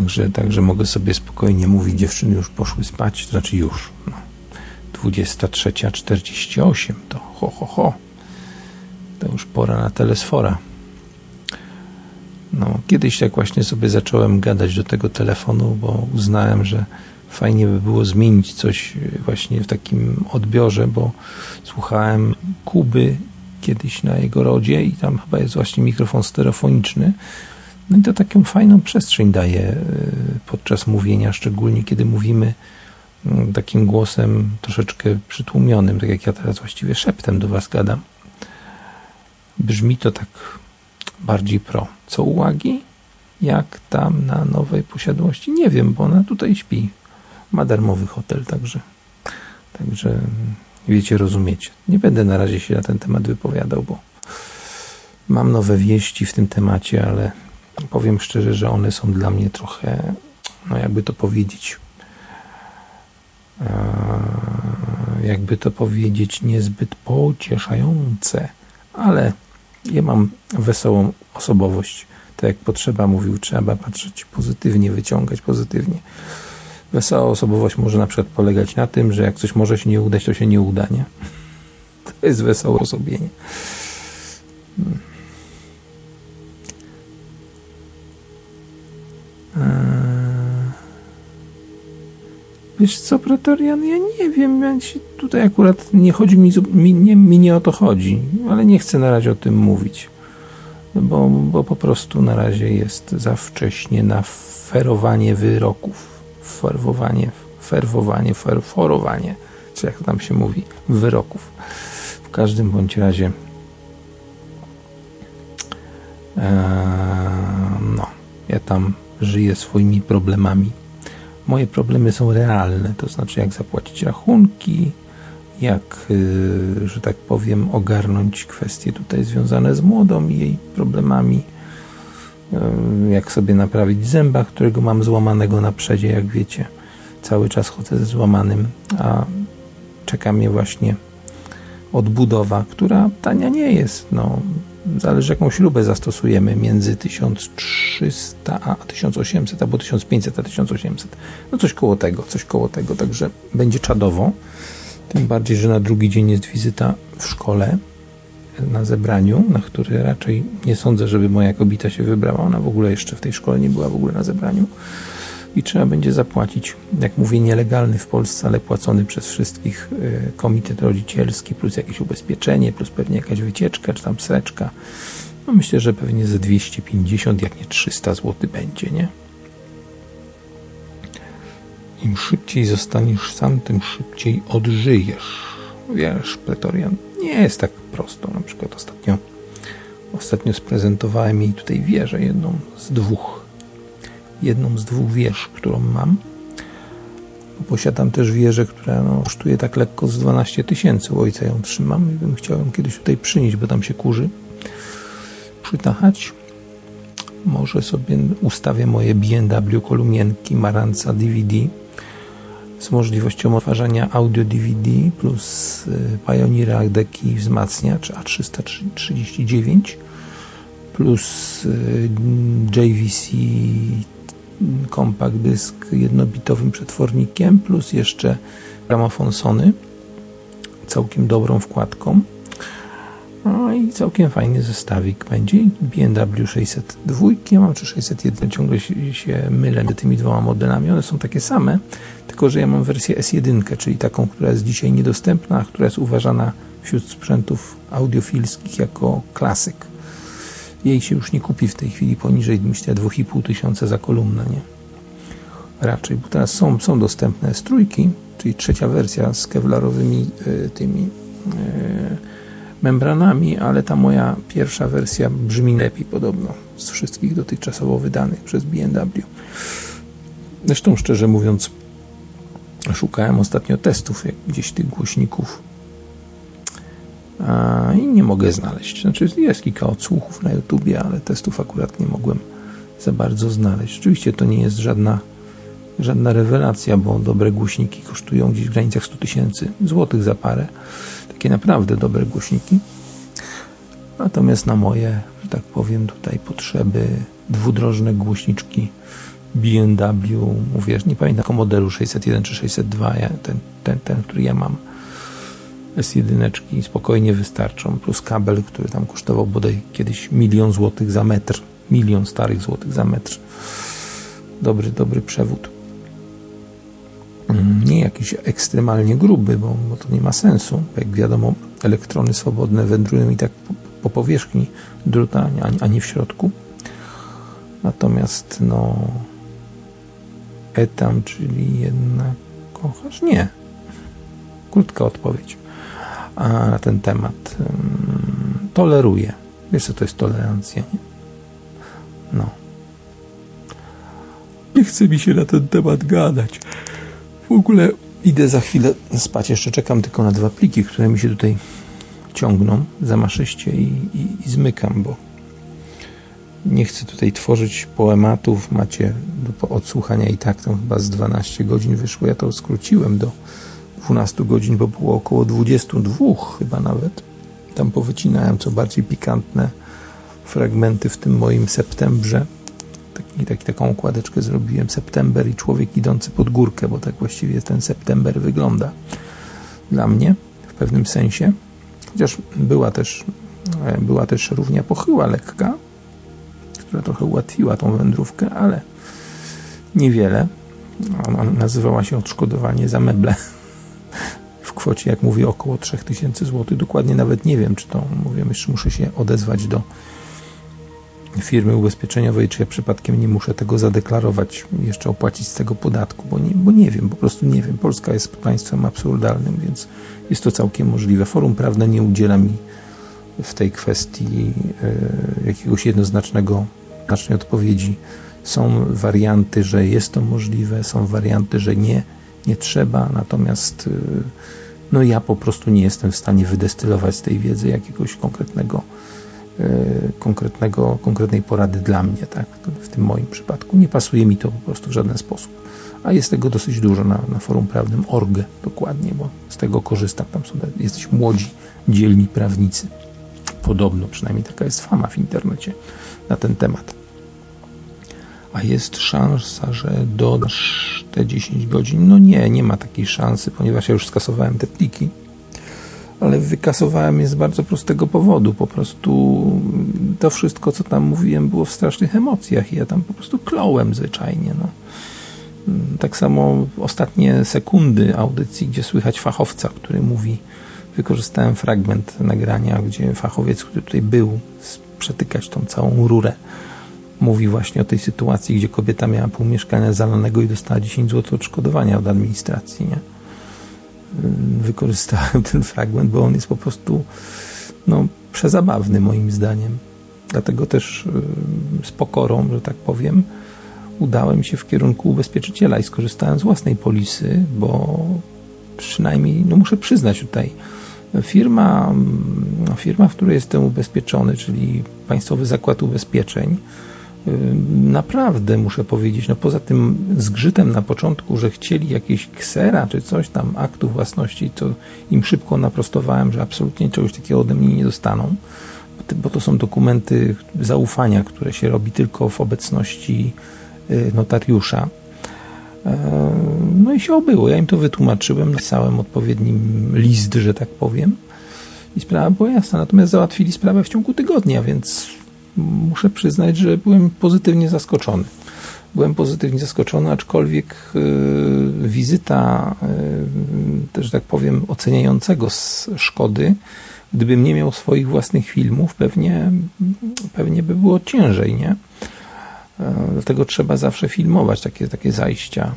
Także, także mogę sobie spokojnie mówić, dziewczyny już poszły spać, to znaczy już. No. 23.48 to ho, ho, ho. To już pora na telesfora. No, kiedyś tak właśnie sobie zacząłem gadać do tego telefonu, bo uznałem, że fajnie by było zmienić coś właśnie w takim odbiorze, bo słuchałem Kuby kiedyś na jego rodzie i tam chyba jest właśnie mikrofon stereofoniczny. No i to taką fajną przestrzeń daje e, podczas mówienia, szczególnie kiedy mówimy mm, takim głosem troszeczkę przytłumionym, tak jak ja teraz właściwie szeptem do Was gadam. Brzmi to tak bardziej pro. Co uwagi? Jak tam na nowej posiadłości? Nie wiem, bo ona tutaj śpi. Ma darmowy hotel, także, także wiecie, rozumiecie. Nie będę na razie się na ten temat wypowiadał, bo mam nowe wieści w tym temacie, ale powiem szczerze, że one są dla mnie trochę, no jakby to powiedzieć, e, jakby to powiedzieć, niezbyt pocieszające, ale ja mam wesołą osobowość. Tak jak potrzeba mówił, trzeba patrzeć pozytywnie, wyciągać pozytywnie. Wesoła osobowość może na przykład polegać na tym, że jak coś może się nie udać, to się nie uda, nie? To jest wesołe osobienie. Wiesz co, Pretorian, ja nie wiem, ja się, tutaj akurat nie chodzi mi, mi, nie, mi nie o to chodzi, ale nie chcę na razie o tym mówić, bo, bo po prostu na razie jest za wcześnie na ferowanie wyroków ferwowanie, ferwowanie, ferforowanie, czy jak tam się mówi, wyroków. W każdym bądź razie no, ja tam żyję swoimi problemami. Moje problemy są realne, to znaczy jak zapłacić rachunki, jak, y, że tak powiem, ogarnąć kwestie tutaj związane z młodą i jej problemami, y, jak sobie naprawić zęba, którego mam złamanego na przedzie, jak wiecie. Cały czas chodzę ze złamanym, a czeka mnie właśnie odbudowa, która tania nie jest. No, zależy jaką śrubę zastosujemy między 1300 a 1800 albo 1500 a 1800. No coś koło tego, coś koło tego, także będzie czadowo. Tym bardziej, że na drugi dzień jest wizyta w szkole na zebraniu, na które raczej nie sądzę, żeby moja kobieta się wybrała. Ona w ogóle jeszcze w tej szkole nie była w ogóle na zebraniu. I trzeba będzie zapłacić, jak mówię, nielegalny w Polsce, ale płacony przez wszystkich y, komitet rodzicielski, plus jakieś ubezpieczenie, plus pewnie jakaś wycieczka, czy tam sreczka. No myślę, że pewnie ze 250, jak nie 300 zł będzie, nie? Im szybciej zostaniesz sam, tym szybciej odżyjesz. Wiesz, Pretorian, nie jest tak prosto. Na przykład ostatnio, ostatnio sprezentowałem jej tutaj wieżę, jedną z dwóch. Jedną z dwóch wież, którą mam. Posiadam też wieżę, która no, kosztuje tak lekko z 12 tysięcy. Ojca ją trzymam i bym chciał ją kiedyś tutaj przynieść, bo tam się kurzy. Przytachać. Może sobie ustawię moje BMW kolumnienki Maranca DVD z możliwością odtwarzania audio DVD plus y, Pioneer deki wzmacniacz A339 plus y, JVC compact dysk jednobitowym przetwornikiem plus jeszcze gramofon Sony całkiem dobrą wkładką no i całkiem fajny zestawik będzie. BMW 602, ja mam czy 601, ciągle się, mylę tymi dwoma modelami. One są takie same, tylko że ja mam wersję S1, czyli taką, która jest dzisiaj niedostępna, a która jest uważana wśród sprzętów audiofilskich jako klasyk. Jej się już nie kupi w tej chwili poniżej, myślę, 2,5 tysiąca za kolumnę, nie? Raczej, bo teraz są, są dostępne strójki, czyli trzecia wersja z kevlarowymi y, tymi y, membranami, ale ta moja pierwsza wersja brzmi lepiej podobno z wszystkich dotychczasowo wydanych przez BMW. Zresztą szczerze mówiąc, szukałem ostatnio testów gdzieś tych głośników i nie mogę znaleźć. Znaczy jest kilka odsłuchów na YouTubie, ale testów akurat nie mogłem za bardzo znaleźć. Oczywiście to nie jest żadna, żadna rewelacja, bo dobre głośniki kosztują gdzieś w granicach 100 tysięcy złotych za parę. Takie naprawdę dobre głośniki. Natomiast na moje, że tak powiem, tutaj potrzeby dwudrożne głośniczki BMW, mówię, nie pamiętam modelu 601 czy 602, ten, ten, ten, który ja mam S1 spokojnie wystarczą, plus kabel, który tam kosztował bodaj kiedyś milion złotych za metr, milion starych złotych za metr. Dobry, dobry przewód. Mm, nie jakiś ekstremalnie gruby, bo, bo to nie ma sensu. Jak wiadomo, elektrony swobodne wędrują i tak po, po powierzchni druta, a, a nie w środku. Natomiast no etam, czyli jednak kochasz? Nie. Krótka odpowiedź na ten temat. Toleruję. Wiesz, co to jest tolerancja, nie? No. Nie chce mi się na ten temat gadać. W ogóle idę za chwilę spać. Jeszcze czekam tylko na dwa pliki, które mi się tutaj ciągną za maszyście i, i, i zmykam, bo nie chcę tutaj tworzyć poematów. Macie do odsłuchania i tak tam chyba z 12 godzin wyszło. Ja to skróciłem do 12 godzin, bo było około 22 chyba nawet. Tam powycinałem co bardziej pikantne fragmenty w tym moim septembrze. Taki, taki, taką układeczkę zrobiłem. September i człowiek idący pod górkę, bo tak właściwie ten september wygląda dla mnie w pewnym sensie. Chociaż była też, e, była też równia pochyła lekka, która trochę ułatwiła tą wędrówkę, ale niewiele. Ona nazywała się odszkodowanie za meble w kwocie, jak mówię, około 3000 zł. Dokładnie nawet nie wiem, czy to, mówię, jeszcze muszę się odezwać do firmy ubezpieczeniowej, czy ja przypadkiem nie muszę tego zadeklarować, jeszcze opłacić z tego podatku, bo nie, bo nie wiem, po prostu nie wiem. Polska jest państwem absurdalnym, więc jest to całkiem możliwe. Forum prawne nie udziela mi w tej kwestii y, jakiegoś jednoznacznego znacznej odpowiedzi. Są warianty, że jest to możliwe, są warianty, że nie, nie trzeba, natomiast y, no ja po prostu nie jestem w stanie wydestylować z tej wiedzy jakiegoś konkretnego, y, konkretnego, konkretnej porady dla mnie, tak? W tym moim przypadku. Nie pasuje mi to po prostu w żaden sposób. A jest tego dosyć dużo na, na forum prawnym org dokładnie, bo z tego korzystam. Tam są jesteś młodzi, dzielni prawnicy. Podobno, przynajmniej taka jest fama w internecie na ten temat a jest szansa, że dodasz te 10 godzin? No nie, nie ma takiej szansy, ponieważ ja już skasowałem te pliki. Ale wykasowałem je z bardzo prostego powodu. Po prostu to wszystko, co tam mówiłem, było w strasznych emocjach i ja tam po prostu klołem zwyczajnie. No. Tak samo ostatnie sekundy audycji, gdzie słychać fachowca, który mówi, wykorzystałem fragment nagrania, gdzie fachowiec, który tutaj był, przetykać tą całą rurę mówi właśnie o tej sytuacji, gdzie kobieta miała pół mieszkania zalanego i dostała 10 zł odszkodowania od administracji. Nie? Wykorzystałem ten fragment, bo on jest po prostu no, przezabawny moim zdaniem. Dlatego też z pokorą, że tak powiem, udałem się w kierunku ubezpieczyciela i skorzystałem z własnej polisy, bo przynajmniej, no muszę przyznać tutaj, firma, firma, w której jestem ubezpieczony, czyli Państwowy Zakład Ubezpieczeń, naprawdę muszę powiedzieć, no poza tym zgrzytem na początku, że chcieli jakieś ksera czy coś tam, aktu własności, to im szybko naprostowałem, że absolutnie czegoś takiego ode mnie nie dostaną, bo to są dokumenty zaufania, które się robi tylko w obecności y, notariusza. E, no i się obyło. Ja im to wytłumaczyłem, napisałem odpowiedni list, że tak powiem. I sprawa była jasna. Natomiast załatwili sprawę w ciągu tygodnia, więc muszę przyznać, że byłem pozytywnie zaskoczony. Byłem pozytywnie zaskoczony, aczkolwiek y, wizyta, y, też tak powiem, oceniającego z szkody, gdybym nie miał swoich własnych filmów, pewnie, pewnie by było ciężej, nie? E, dlatego trzeba zawsze filmować takie, takie zajścia.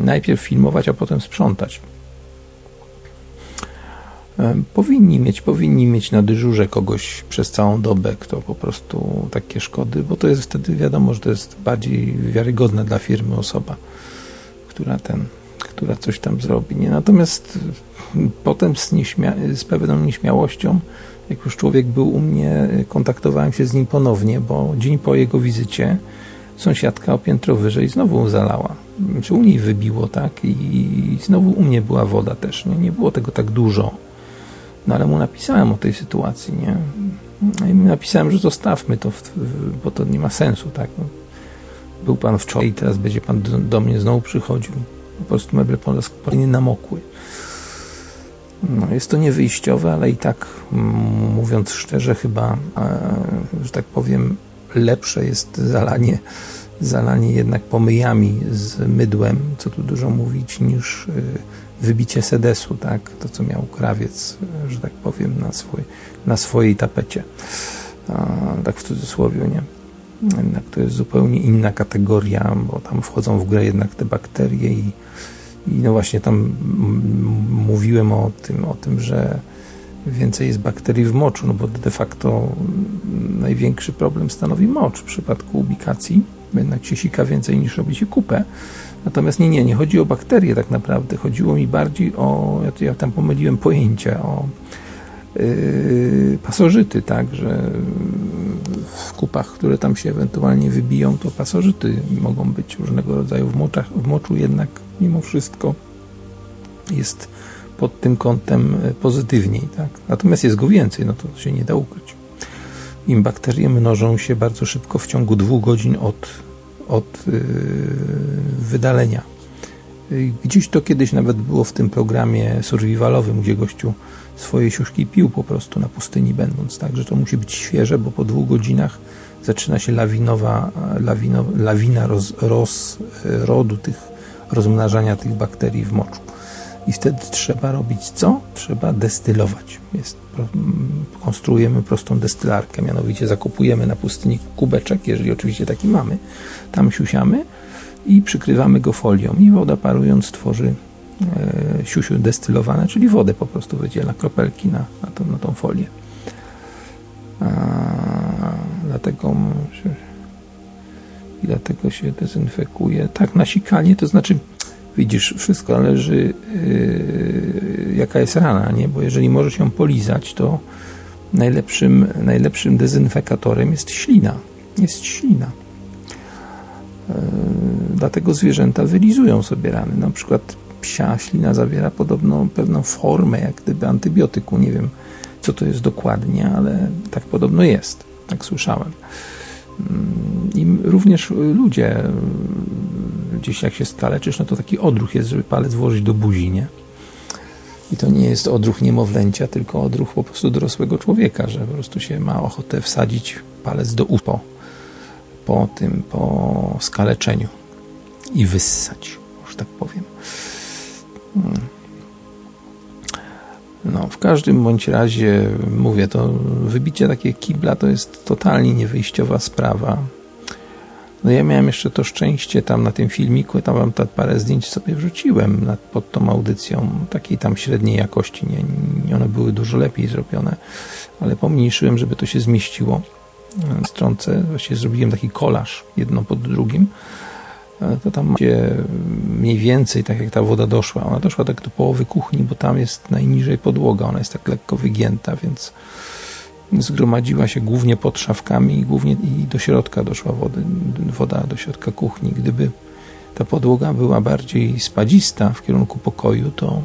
Najpierw filmować, a potem sprzątać. Powinni mieć, powinni mieć na dyżurze kogoś przez całą dobę, kto po prostu takie szkody, bo to jest wtedy wiadomo, że to jest bardziej wiarygodna dla firmy osoba, która ten, która coś tam zrobi. Nie? Natomiast potem z, nieśmia- z pewną nieśmiałością, jak już człowiek był u mnie, kontaktowałem się z nim ponownie, bo dzień po jego wizycie sąsiadka o piętro wyżej znowu zalała. Czy u niej wybiło, tak? I znowu u mnie była woda też. Nie, nie było tego tak dużo. No ale mu napisałem o tej sytuacji, nie? No i napisałem, że zostawmy to, bo to nie ma sensu, tak? No, był pan wczoraj i teraz będzie pan do, do mnie znowu przychodził. Po prostu meble po raz kolejny namokły. No, jest to niewyjściowe, ale i tak mówiąc szczerze, chyba, e, że tak powiem, lepsze jest zalanie, zalanie jednak pomyjami z mydłem, co tu dużo mówić, niż e, wybicie sedesu, tak? To, co miał krawiec, że tak powiem, na, swój, na swojej tapecie. A, tak w cudzysłowie, nie? Jednak to jest zupełnie inna kategoria, bo tam wchodzą w grę jednak te bakterie i, i no właśnie tam mówiłem o tym, o tym, że więcej jest bakterii w moczu, no bo de facto największy problem stanowi mocz w przypadku ubikacji. Jednak się sika więcej niż robi się kupę. Natomiast nie, nie, nie chodzi o bakterie tak naprawdę. Chodziło mi bardziej o, ja, tam pomyliłem pojęcia, o yy, pasożyty, tak, że w kupach, które tam się ewentualnie wybiją, to pasożyty mogą być różnego rodzaju w, moczach, w moczu, jednak mimo wszystko jest pod tym kątem pozytywniej. Tak? Natomiast jest go więcej, no to się nie da ukryć. Im bakterie mnożą się bardzo szybko w ciągu dwóch godzin od od y, wydalenia. Gdzieś to kiedyś nawet było w tym programie survivalowym, gdzie gościu swoje siuszki pił po prostu na pustyni będąc, także to musi być świeże, bo po dwóch godzinach zaczyna się lawinowa, lawino, lawina roz, rozrodu tych, rozmnażania tych bakterii w moczu. I wtedy trzeba robić co? Trzeba destylować. Jest, konstruujemy prostą destylarkę, mianowicie zakupujemy na pustyni kubeczek, jeżeli oczywiście taki mamy, tam siusiamy i przykrywamy go folią i woda parując tworzy e, siusiu destylowane, czyli wodę po prostu wydziela, kropelki na, na, tą, na tą folię. A, dlatego i dlatego się dezynfekuje. Tak, nasikanie, to znaczy widzisz, wszystko zależy yy, jaka jest rana, nie? Bo jeżeli możesz ją polizać, to najlepszym, najlepszym dezynfekatorem jest ślina. Jest ślina. Yy, dlatego zwierzęta wylizują sobie rany. Na przykład psia ślina zawiera podobną pewną formę, jak gdyby antybiotyku. Nie wiem, co to jest dokładnie, ale tak podobno jest. Tak słyszałem. Yy, I również ludzie gdzieś jak się skaleczysz, no to taki odruch jest, żeby palec włożyć do buzi, nie? I to nie jest odruch niemowlęcia, tylko odruch po prostu dorosłego człowieka, że po prostu się ma ochotę wsadzić palec do upo po tym, po skaleczeniu i wyssać, już tak powiem. Hmm. No, w każdym bądź razie mówię, to wybicie takie kibla to jest totalnie niewyjściowa sprawa. No ja miałem jeszcze to szczęście tam na tym filmiku, tam wam parę zdjęć sobie wrzuciłem nad, pod tą audycją, takiej tam średniej jakości, nie, nie one były dużo lepiej zrobione, ale pomniejszyłem, żeby to się zmieściło. Stronce, właściwie zrobiłem taki kolaż, jedno pod drugim, e, to tam macie mniej więcej tak jak ta woda doszła. Ona doszła tak do połowy kuchni, bo tam jest najniżej podłoga, ona jest tak lekko wygięta, więc zgromadziła się głównie pod szafkami i głównie i do środka doszła wody, woda do środka kuchni. Gdyby ta podłoga była bardziej spadzista w kierunku pokoju, to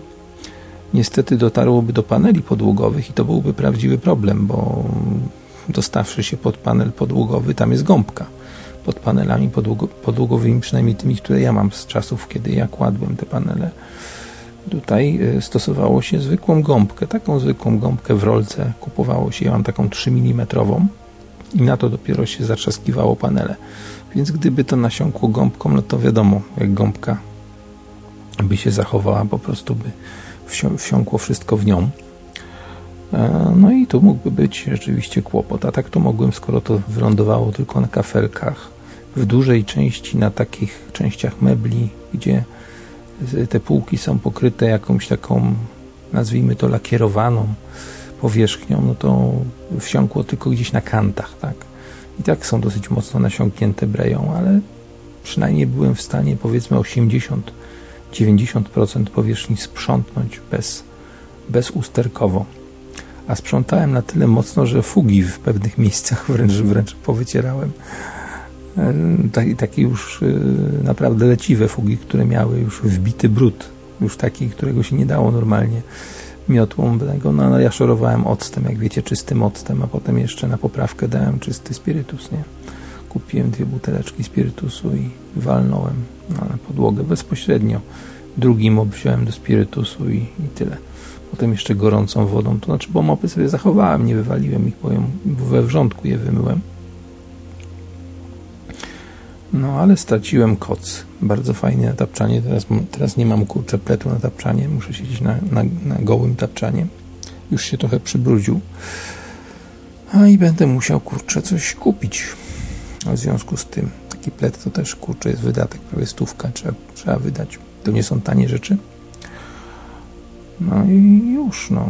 niestety dotarłoby do paneli podłogowych i to byłby prawdziwy problem, bo dostawszy się pod panel podłogowy, tam jest gąbka pod panelami podłogowymi, przynajmniej tymi, które ja mam z czasów, kiedy ja kładłem te panele Tutaj y, stosowało się zwykłą gąbkę, taką zwykłą gąbkę w rolce kupowało się, ja mam taką 3 mm i na to dopiero się zatrzaskiwało panele. Więc gdyby to nasiąkło gąbką, no to wiadomo, jak gąbka by się zachowała, po prostu by wsiąkło wszystko w nią. E, no i tu mógłby być rzeczywiście kłopot. A tak to mogłem, skoro to wylądowało tylko na kafelkach, w dużej części na takich częściach mebli, gdzie te półki są pokryte jakąś taką, nazwijmy to lakierowaną powierzchnią, no to wsiąkło tylko gdzieś na kantach, tak. I tak są dosyć mocno nasiąknięte breją, ale przynajmniej byłem w stanie powiedzmy 80-90% powierzchni sprzątnąć bez, bezusterkowo. A sprzątałem na tyle mocno, że fugi w pewnych miejscach wręcz, wręcz powycierałem. E, takie już e, naprawdę leciwe fugi, które miały już wbity brud, już taki, którego się nie dało normalnie miotłą. No, no ja szorowałem octem, jak wiecie, czystym octem, a potem jeszcze na poprawkę dałem czysty spirytus, nie? Kupiłem dwie buteleczki spirytusu i walnąłem na podłogę bezpośrednio. Drugi mop wziąłem do spirytusu i, i tyle. Potem jeszcze gorącą wodą, to znaczy, bo mopy sobie zachowałem, nie wywaliłem ich, bo we wrzątku je wymyłem. No, ale straciłem koc. Bardzo fajne tapczanie. Teraz, teraz nie mam kurczę pletu na tapczanie. Muszę siedzieć na, na, na gołym tapczanie. Już się trochę przybrudził. A i będę musiał kurczę coś kupić. w związku z tym taki plet to też kurczę jest wydatek, prawie stówka trzeba, trzeba wydać. To nie są tanie rzeczy. No i już, no.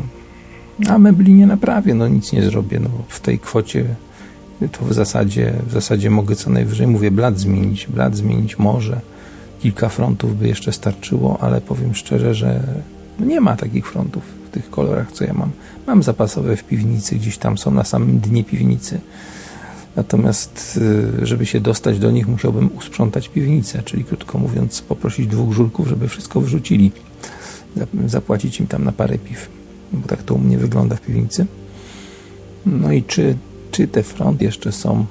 A mebli nie naprawię, no nic nie zrobię. No, w tej kwocie to w zasadzie, w zasadzie mogę co najwyżej, mówię, blat zmienić. Blat zmienić może. Kilka frontów by jeszcze starczyło, ale powiem szczerze, że nie ma takich frontów w tych kolorach, co ja mam. Mam zapasowe w piwnicy, gdzieś tam są na samym dnie piwnicy. Natomiast, y, żeby się dostać do nich, musiałbym usprzątać piwnicę, czyli krótko mówiąc, poprosić dwóch żulków, żeby wszystko wrzucili. Zapłacić im tam na parę piw, bo tak to u mnie wygląda w piwnicy. No i czy czy te fronty jeszcze są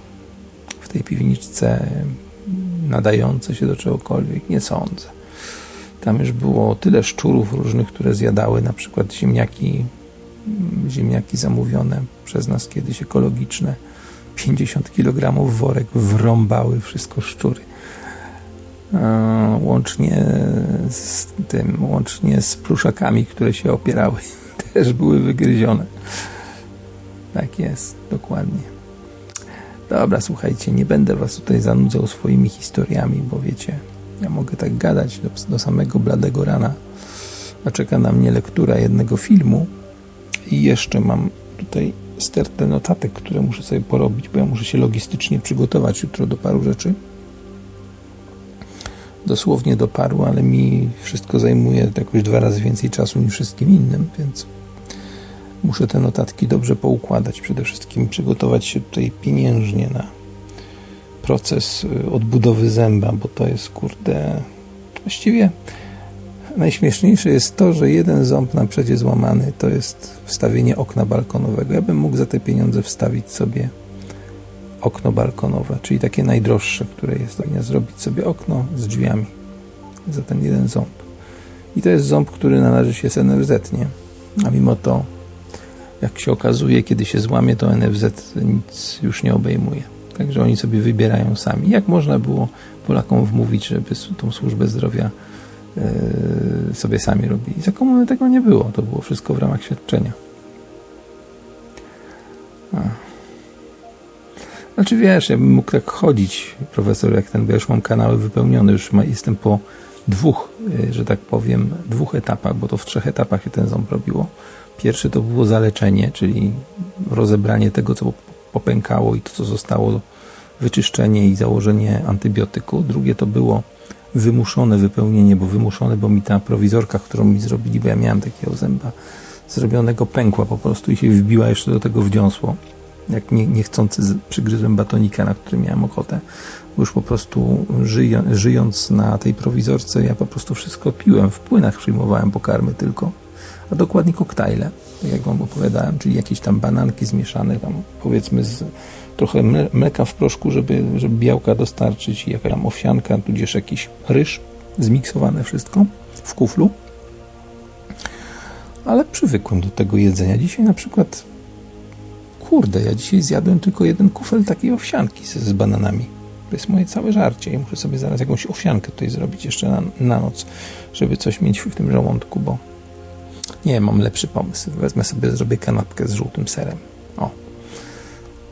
w tej piwniczce nadające się do czegokolwiek? Nie sądzę. Tam już było tyle szczurów różnych, które zjadały na przykład ziemniaki, ziemniaki zamówione przez nas kiedyś ekologiczne. 50 kg worek wrąbały wszystko szczury. Łącznie z tym, łącznie z pluszakami, które się opierały, też były wygryzione. Tak jest, dokładnie. Dobra, słuchajcie, nie będę was tutaj zanudzał swoimi historiami, bo wiecie, ja mogę tak gadać do, do samego bladego rana. A czeka na mnie lektura jednego filmu i jeszcze mam tutaj stertę notatek, które muszę sobie porobić, bo ja muszę się logistycznie przygotować jutro do paru rzeczy. Dosłownie do paru, ale mi wszystko zajmuje jakoś dwa razy więcej czasu niż wszystkim innym, więc Muszę te notatki dobrze poukładać, przede wszystkim przygotować się tutaj pieniężnie na proces y, odbudowy zęba, bo to jest kurde. Właściwie najśmieszniejsze jest to, że jeden ząb na przecie złamany to jest wstawienie okna balkonowego. Ja bym mógł za te pieniądze wstawić sobie okno balkonowe, czyli takie najdroższe, które jest. Powinien zrobić sobie okno z drzwiami za ten jeden ząb. I to jest ząb, który należy się z NFZ, nie? A mimo to jak się okazuje, kiedy się złamie, to NFZ nic już nie obejmuje. Także oni sobie wybierają sami. Jak można było Polakom wmówić, żeby tą służbę zdrowia yy, sobie sami robili? Za komuny tego nie było. To było wszystko w ramach świadczenia. Znaczy wiesz, ja bym mógł tak chodzić, profesor, jak ten, bo już mam kanały wypełnione, już ma, jestem po dwóch, yy, że tak powiem, dwóch etapach, bo to w trzech etapach się ten ząb robiło. Pierwszy to było zaleczenie, czyli rozebranie tego, co popękało i to, co zostało, wyczyszczenie i założenie antybiotyku. Drugie to było wymuszone wypełnienie, bo wymuszone, bo mi ta prowizorka, którą mi zrobili, bo ja miałem takiego zęba zrobionego, pękła po prostu i się wbiła jeszcze do tego wdziąsło. Jak nie, niechcący przygryzłem batonika, na który miałem ochotę. Już po prostu żyją, żyjąc na tej prowizorce, ja po prostu wszystko piłem. W płynach przyjmowałem pokarmy tylko a dokładnie koktajle, tak jak Wam opowiadałem, czyli jakieś tam bananki zmieszane, tam powiedzmy z trochę mleka w proszku, żeby, żeby białka dostarczyć, i jakaś tam owsianka, tudzież jakiś ryż, zmiksowane wszystko w kuflu. Ale przywykłem do tego jedzenia. Dzisiaj na przykład, kurde, ja dzisiaj zjadłem tylko jeden kufel takiej owsianki z, z bananami. To jest moje całe żarcie i muszę sobie zaraz jakąś owsiankę tutaj zrobić jeszcze na, na noc, żeby coś mieć w tym żołądku, bo Nie, mam lepszy pomysł. Wezmę sobie, zrobię kanapkę z żółtym serem. O.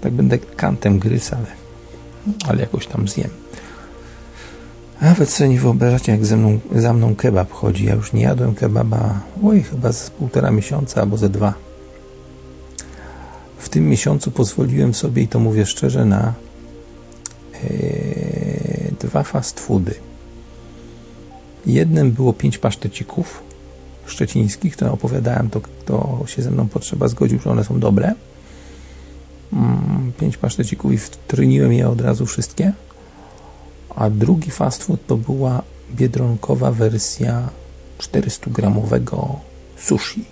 Tak będę kantem gryz, ale, ale jakoś tam zjem. Nawet sobie nie wyobrażacie, jak ze mną, za mną kebab chodzi. Ja już nie jadłem kebaba, oj, chyba z półtora miesiąca albo ze dwa. W tym miesiącu pozwoliłem sobie, i to mówię szczerze, na yy, dwa fast foody. Jednym było pięć pasztecików szczecińskich, to opowiadałem, to kto się ze mną potrzeba zgodził, że one są dobre. Mm, pięć pasztecików i wtryniłem je od razu wszystkie. A drugi fast food to była biedronkowa wersja 400-gramowego sushi,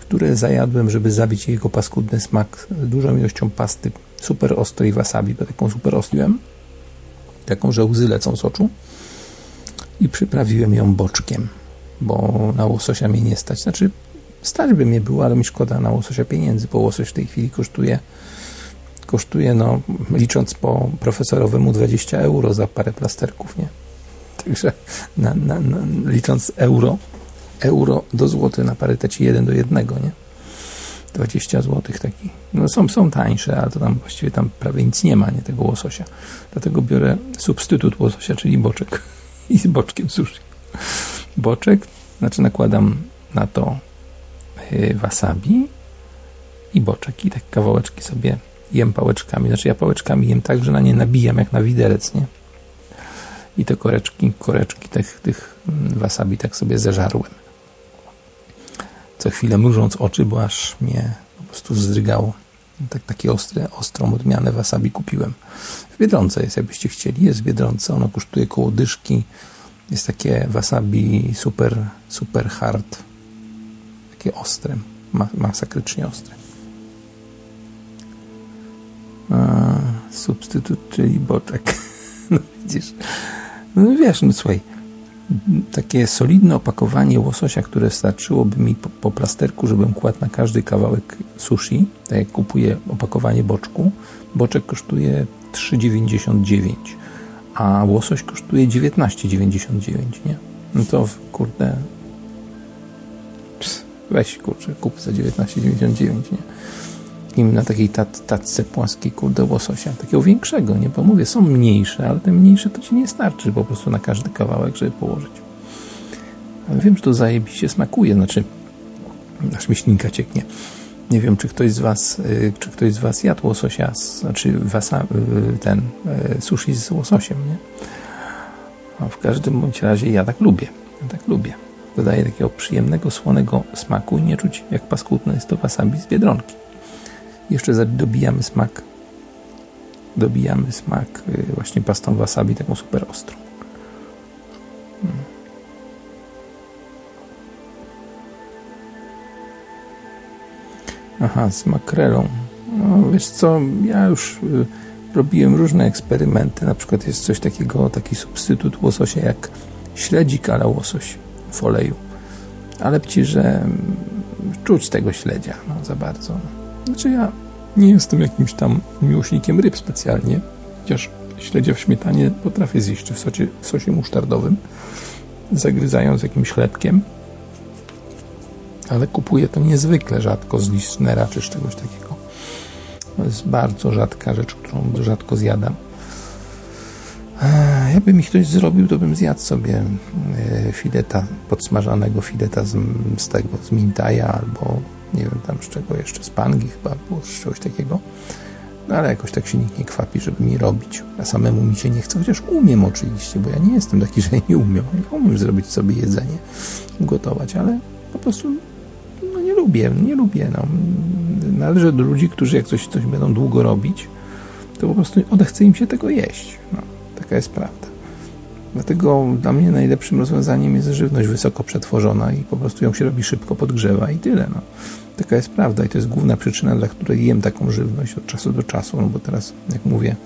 które zajadłem, żeby zabić jego paskudny smak dużą ilością pasty super ostrej wasabi, bo taką super ostryłem, taką, że łzy lecą z oczu i przyprawiłem ją boczkiem, bo na łososia mnie nie stać. Znaczy, stać by mnie było, ale mi szkoda na łososia pieniędzy, bo łosoś w tej chwili kosztuje kosztuje, no, licząc po profesorowemu 20 euro za parę plasterków, nie? Także na, na, na, licząc euro, euro do złoty na parytecie 1 do 1, nie? 20 zł taki. No są, są tańsze, ale to tam właściwie tam prawie nic nie ma, nie tego łososia. Dlatego biorę substytut łososia, czyli boczek. I z boczkiem sushi. Boczek, znaczy nakładam na to y, wasabi i boczek i tak kawałeczki sobie jem pałeczkami. Znaczy ja pałeczkami jem tak, że na nie nabijam jak na widelec, nie? I te koreczki, koreczki tych, tych wasabi tak sobie zeżarłem. Co chwilę mrużąc oczy, bo aż mnie po prostu zdrygało. Tak, takie ostre, ostrą odmianę wasabi kupiłem. W Biedronce jest, jakbyście chcieli. Jest w Biedronce. Ono kosztuje koło dyszki. Jest takie wasabi super, super hard. Takie ostre. masakrycznie ostre. A, substytut, czyli boczek. No widzisz. No wiesz, no słuchaj, takie solidne opakowanie łososia, które starczyłoby mi po, po, plasterku, żebym kładł na każdy kawałek sushi, tak jak kupuję opakowanie boczku, boczek kosztuje 3,99, a łosoś kosztuje 19,99, nie? No to kurde, weź kurczę, kup za 19,99, nie? takim, na takiej tat, tatce płaskiej, kurde, łososia, takiego większego, nie? Bo mówię, są mniejsze, ale te mniejsze to ci nie starczy po prostu na każdy kawałek, żeby położyć. Ale wiem, że to zajebiście smakuje, znaczy aż mi cieknie. Nie wiem, czy ktoś z Was, y, czy ktoś z Was jadł łososia, znaczy wasa, y, ten y, sushi z łososiem, nie? A w każdym bądź razie ja tak lubię. Ja tak lubię. Dodaje takiego przyjemnego, słonego smaku i nie czuć jak paskudne jest to wasabi z Biedronki. Jeszcze dobijamy smak dobijamy smak właśnie pastą wasabi, taką super ostrą. Aha, z makrelą. No, wiesz co, ja już y, robiłem różne eksperymenty. Na przykład jest coś takiego, taki substytut łososia jak śledzik, ale łosoś w oleju. Ale ci, że mm, czuć tego śledzia no, za bardzo. Znaczy ja nie jestem jakimś tam miłośnikiem ryb specjalnie, chociaż śledzia w śmietanie potrafię zjeść, czy w socie, w sosie musztardowym, zagryzając jakimś chlebkiem, ale kupuję to niezwykle rzadko z Lischnera czy z czegoś takiego. To jest bardzo rzadka rzecz, którą rzadko zjadam. Jakby mi ktoś zrobił, to bym zjadł sobie e, fileta, podsmażanego fileta z, z tego, z mintaja albo nie wiem tam z czego jeszcze, z pangi chyba było, z czegoś takiego. No ale jakoś tak się nikt nie kwapi, żeby mi robić. A samemu mi się nie chce, chociaż umiem oczywiście, bo ja nie jestem taki, że nie umiem. Ja umiem zrobić sobie jedzenie, gotować, ale po prostu lubię, nie lubię. No. Należę do ludzi, którzy jak coś, coś będą długo robić, to po prostu odechce im się tego jeść. No, taka jest prawda. Dlatego dla mnie najlepszym rozwiązaniem jest żywność wysoko przetworzona i po prostu ją się robi szybko, podgrzewa i tyle. No. Taka jest prawda i to jest główna przyczyna, dla której jem taką żywność od czasu do czasu, no bo teraz, jak mówię,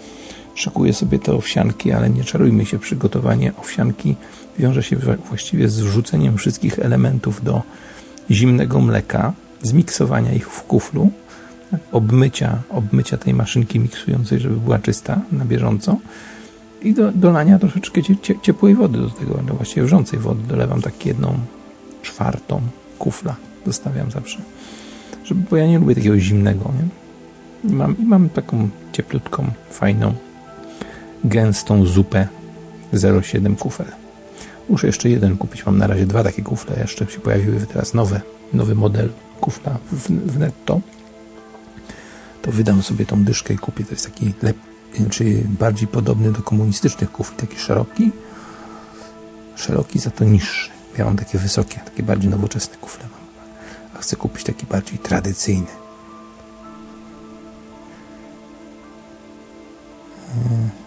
szykuję sobie te owsianki, ale nie czarujmy się, przygotowanie owsianki wiąże się właściwie z wrzuceniem wszystkich elementów do zimnego mleka, zmiksowania ich w kuflu, obmycia, obmycia tej maszynki miksującej, żeby była czysta na bieżąco, i do dolania troszeczkę ciepłej wody do tego, no właściwie wrzącej wody. Dolewam tak jedną czwartą kufla zostawiam zawsze. Żeby, bo ja nie lubię takiego zimnego, nie? I mam, I mam taką cieplutką, fajną, gęstą zupę 0,7 kufel. Muszę jeszcze jeden kupić. Mam na razie dwa takie kufle. Jeszcze się pojawiły teraz nowe, nowy model kufla w, w netto. To wydam sobie tą dyszkę i kupię. To jest taki lep, czy bardziej podobny do komunistycznych kufli. Taki szeroki. Szeroki, za to niższy. Ja mam takie wysokie, takie bardziej nowoczesne kufle. Mam. A chcę kupić taki bardziej tradycyjny. Hmm.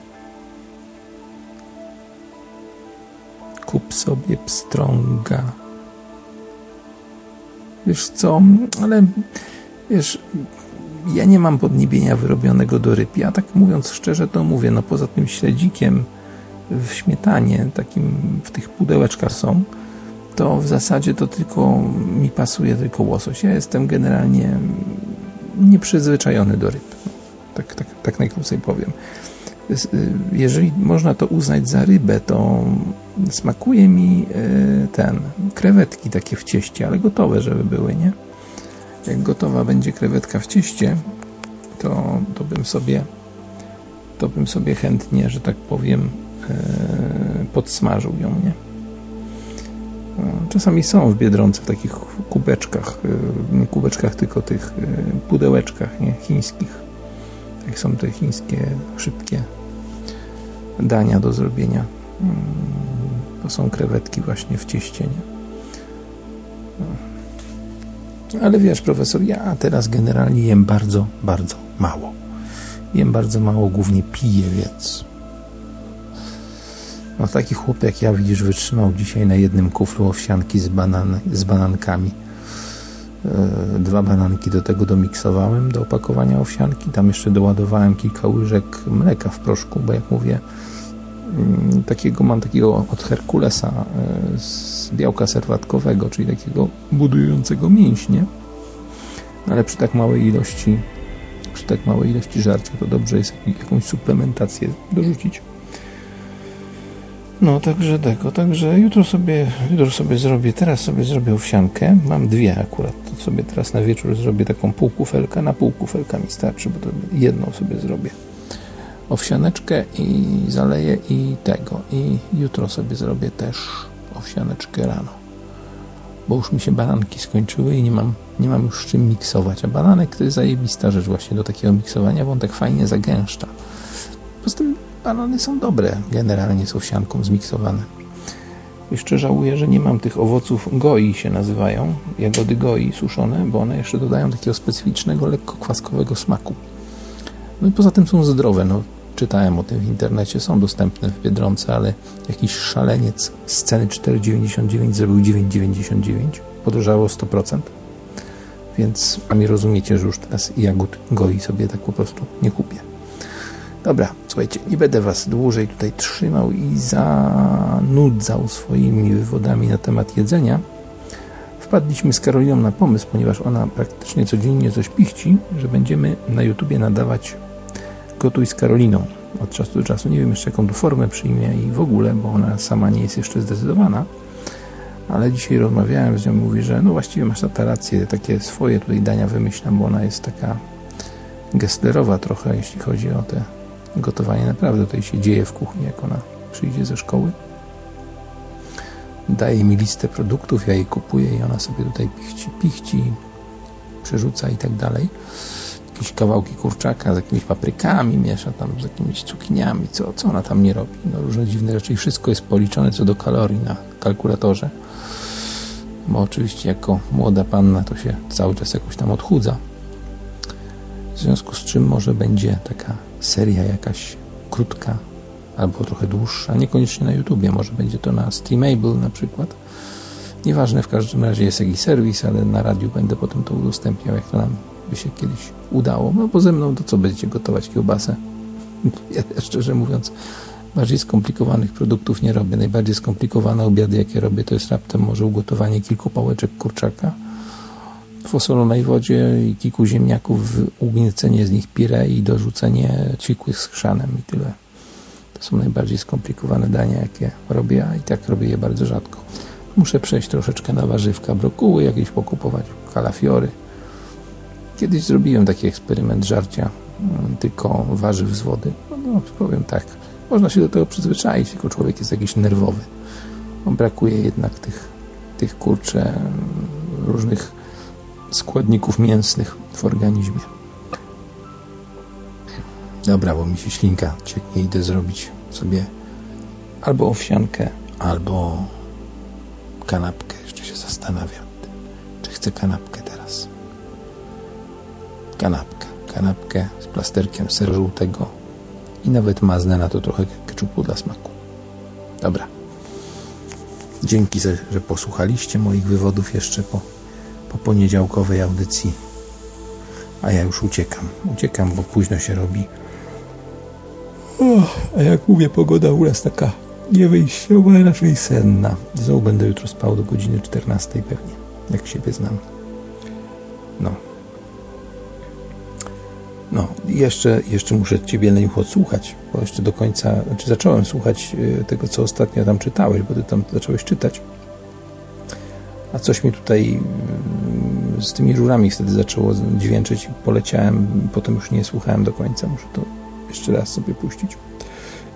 Kup sobie pstrąga. Wiesz co, ale wiesz, ja nie mam podniebienia wyrobionego do ryb. Ja tak mówiąc szczerze to mówię, no poza tym śledzikiem w śmietanie, takim w tych pudełeczkach są, to w zasadzie to tylko mi pasuje tylko łosoś. Ja jestem generalnie nieprzyzwyczajony do ryb. Tak, tak, tak najkrócej powiem. Y, jeżeli można to uznać za rybę, to smakuje mi y, ten, krewetki takie w cieście, ale gotowe, żeby były, nie? Jak gotowa będzie krewetka w cieście, to, to bym sobie to bym sobie chętnie, że tak powiem, y, podsmażył ją, nie? Czasami są w Biedronce w takich kubeczkach, nie kubeczkach, tylko tych pudełeczkach nie? chińskich jak są te chińskie szybkie dania do zrobienia. Mm, to są krewetki właśnie w cieście. Nie? Ale wiesz, profesor, ja teraz generalnie jem bardzo, bardzo mało. Jem bardzo mało, głównie piję, więc no taki chłop jak ja, widzisz, wytrzymał dzisiaj na jednym kuflu owsianki z, banan, z banankami dwa bananki do tego domiksowałem do opakowania owsianki. Tam jeszcze doładowałem kilka łyżek mleka w proszku, bo jak mówię, mm, takiego mam takiego od Herkulesa e, z białka serwatkowego, czyli takiego budującego mięśnie. Ale przy tak małej ilości przy tak małej ilości żarcia to dobrze jest jakąś suplementację dorzucić. No, także tego, także jutro sobie, jutro sobie zrobię, teraz sobie zrobię owsiankę. Mam dwie akurat, to sobie teraz na wieczór zrobię taką półkufelkę, na półkufelka mi starczy, bo to jedną sobie zrobię. Owsianeczkę i zaleję i tego. I jutro sobie zrobię też owsianeczkę rano. Bo już mi się bananki skończyły i nie mam, nie mam już czym miksować. A bananek to jest zajebista rzecz właśnie do takiego miksowania, bo on tak fajnie zagęszcza. Poza tym banany są dobre, generalnie z owsianką zmiksowane. Jeszcze żałuję, że nie mam tych owoców goi się nazywają, jagody goi suszone, bo one jeszcze dodają takiego specyficznego, lekko kwaskowego smaku. No i poza tym są zdrowe, no czytałem o tym w internecie, są dostępne w Biedronce, ale jakiś szaleniec z ceny 4,99 zrobił 9,99, podrożało 100%, więc a mi rozumiecie, że już teraz jagód goi sobie tak po prostu nie kupię. Dobra, słuchajcie, nie będę Was dłużej tutaj trzymał i zanudzał swoimi wywodami na temat jedzenia. Wpadliśmy z Karoliną na pomysł, ponieważ ona praktycznie codziennie coś pichci, że będziemy na YouTubie nadawać Gotuj z Karoliną od czasu do czasu. Nie wiem jeszcze jaką formę przyjmie i w ogóle, bo ona sama nie jest jeszcze zdecydowana. Ale dzisiaj rozmawiałem z nią, mówi, że no właściwie masz ta rację, takie swoje tutaj dania wymyślam, bo ona jest taka gestlerowa trochę, jeśli chodzi o te gotowanie naprawdę tutaj się dzieje w kuchni, jak ona przyjdzie ze szkoły. Daje mi listę produktów, ja jej kupuję i ona sobie tutaj pichci, pichci przerzuca i tak dalej. Jakieś kawałki kurczaka z jakimiś paprykami miesza tam, z jakimiś cukiniami, co, co ona tam nie robi. No, różne dziwne rzeczy i wszystko jest policzone co do kalorii na kalkulatorze. Bo oczywiście jako młoda panna to się cały czas jakoś tam odchudza. W związku z czym może będzie taka seria jakaś krótka albo trochę dłuższa, niekoniecznie na YouTubie, może będzie to na Streamable na przykład. Nieważne, w każdym razie jest jakiś serwis, ale na radiu będę potem to udostępniał, jak to nam by się kiedyś udało. No bo ze mną to co będziecie gotować kiełbasę? Ja szczerze mówiąc, bardziej skomplikowanych produktów nie robię. Najbardziej skomplikowane obiady, jakie robię, to jest raptem może ugotowanie kilku pałeczek kurczaka w wodzie i kilku ziemniaków, ugniecenie z nich pire i dorzucenie cikłych z chrzanem i tyle. To są najbardziej skomplikowane dania, jakie robię, a i tak robię je bardzo rzadko. Muszę przejść troszeczkę na warzywka, brokuły jakieś pokupować, kalafiory. Kiedyś zrobiłem taki eksperyment żarcia mm, tylko warzyw z wody. No, no powiem tak, można się do tego przyzwyczaić, tylko człowiek jest jakiś nerwowy. Brakuje jednak tych, tych kurcze mm, różnych składników mięsnych w organizmie. Dobra, bo mi się ślinka cieknie, idę zrobić sobie albo owsiankę, albo kanapkę. Jeszcze się zastanawiam, czy chcę kanapkę teraz. Kanapkę. Kanapkę z plasterkiem seru żółtego i nawet maznę na to trochę keczupu dla smaku. Dobra. Dzięki, że posłuchaliście moich wywodów jeszcze po, po poniedziałkowej audycji. A ja już uciekam. Uciekam, bo późno się robi. a jak mówię, pogoda u nas taka niewyjściowa, raczej senna. Znowu będę jutro spał do godziny 14 pewnie, jak siebie znam. No. No, jeszcze, jeszcze muszę Ciebie, Leniuch, odsłuchać, bo jeszcze do końca, znaczy zacząłem słuchać y, tego, co ostatnio tam czytałeś, bo Ty tam zacząłeś czytać. A coś mi tutaj z tymi rurami wtedy zaczęło dźwięczyć poleciałem, potem już nie słuchałem do końca, muszę to jeszcze raz sobie puścić.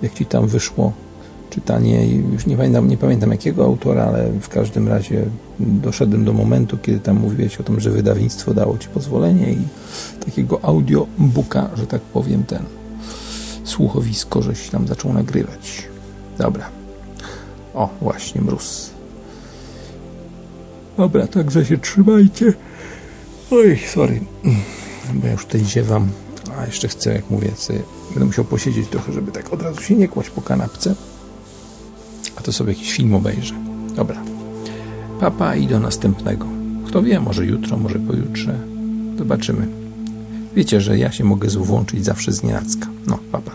Jak Ci tam wyszło czytanie, już nie pamiętam, nie pamiętam jakiego autora, ale w każdym razie doszedłem do momentu, kiedy tam mówiłeś o tym, że wydawnictwo dało Ci pozwolenie i takiego audiobooka, że tak powiem, ten słuchowisko, żeś tam zaczął nagrywać. Dobra. O, właśnie, mróz. Dobra, także się trzymajcie. Oj, sorry, bo ja już tutaj ziewam, a jeszcze chcę, jak mówię, sobie, będę musiał posiedzieć trochę, żeby tak od razu się nie kłaść po kanapce a to sobie jakiś film obejrzę. Dobra. Papa i do następnego. Kto wie, może jutro, może pojutrze. Zobaczymy. Wiecie, że ja się mogę włączyć zawsze z nienacka. No, papa.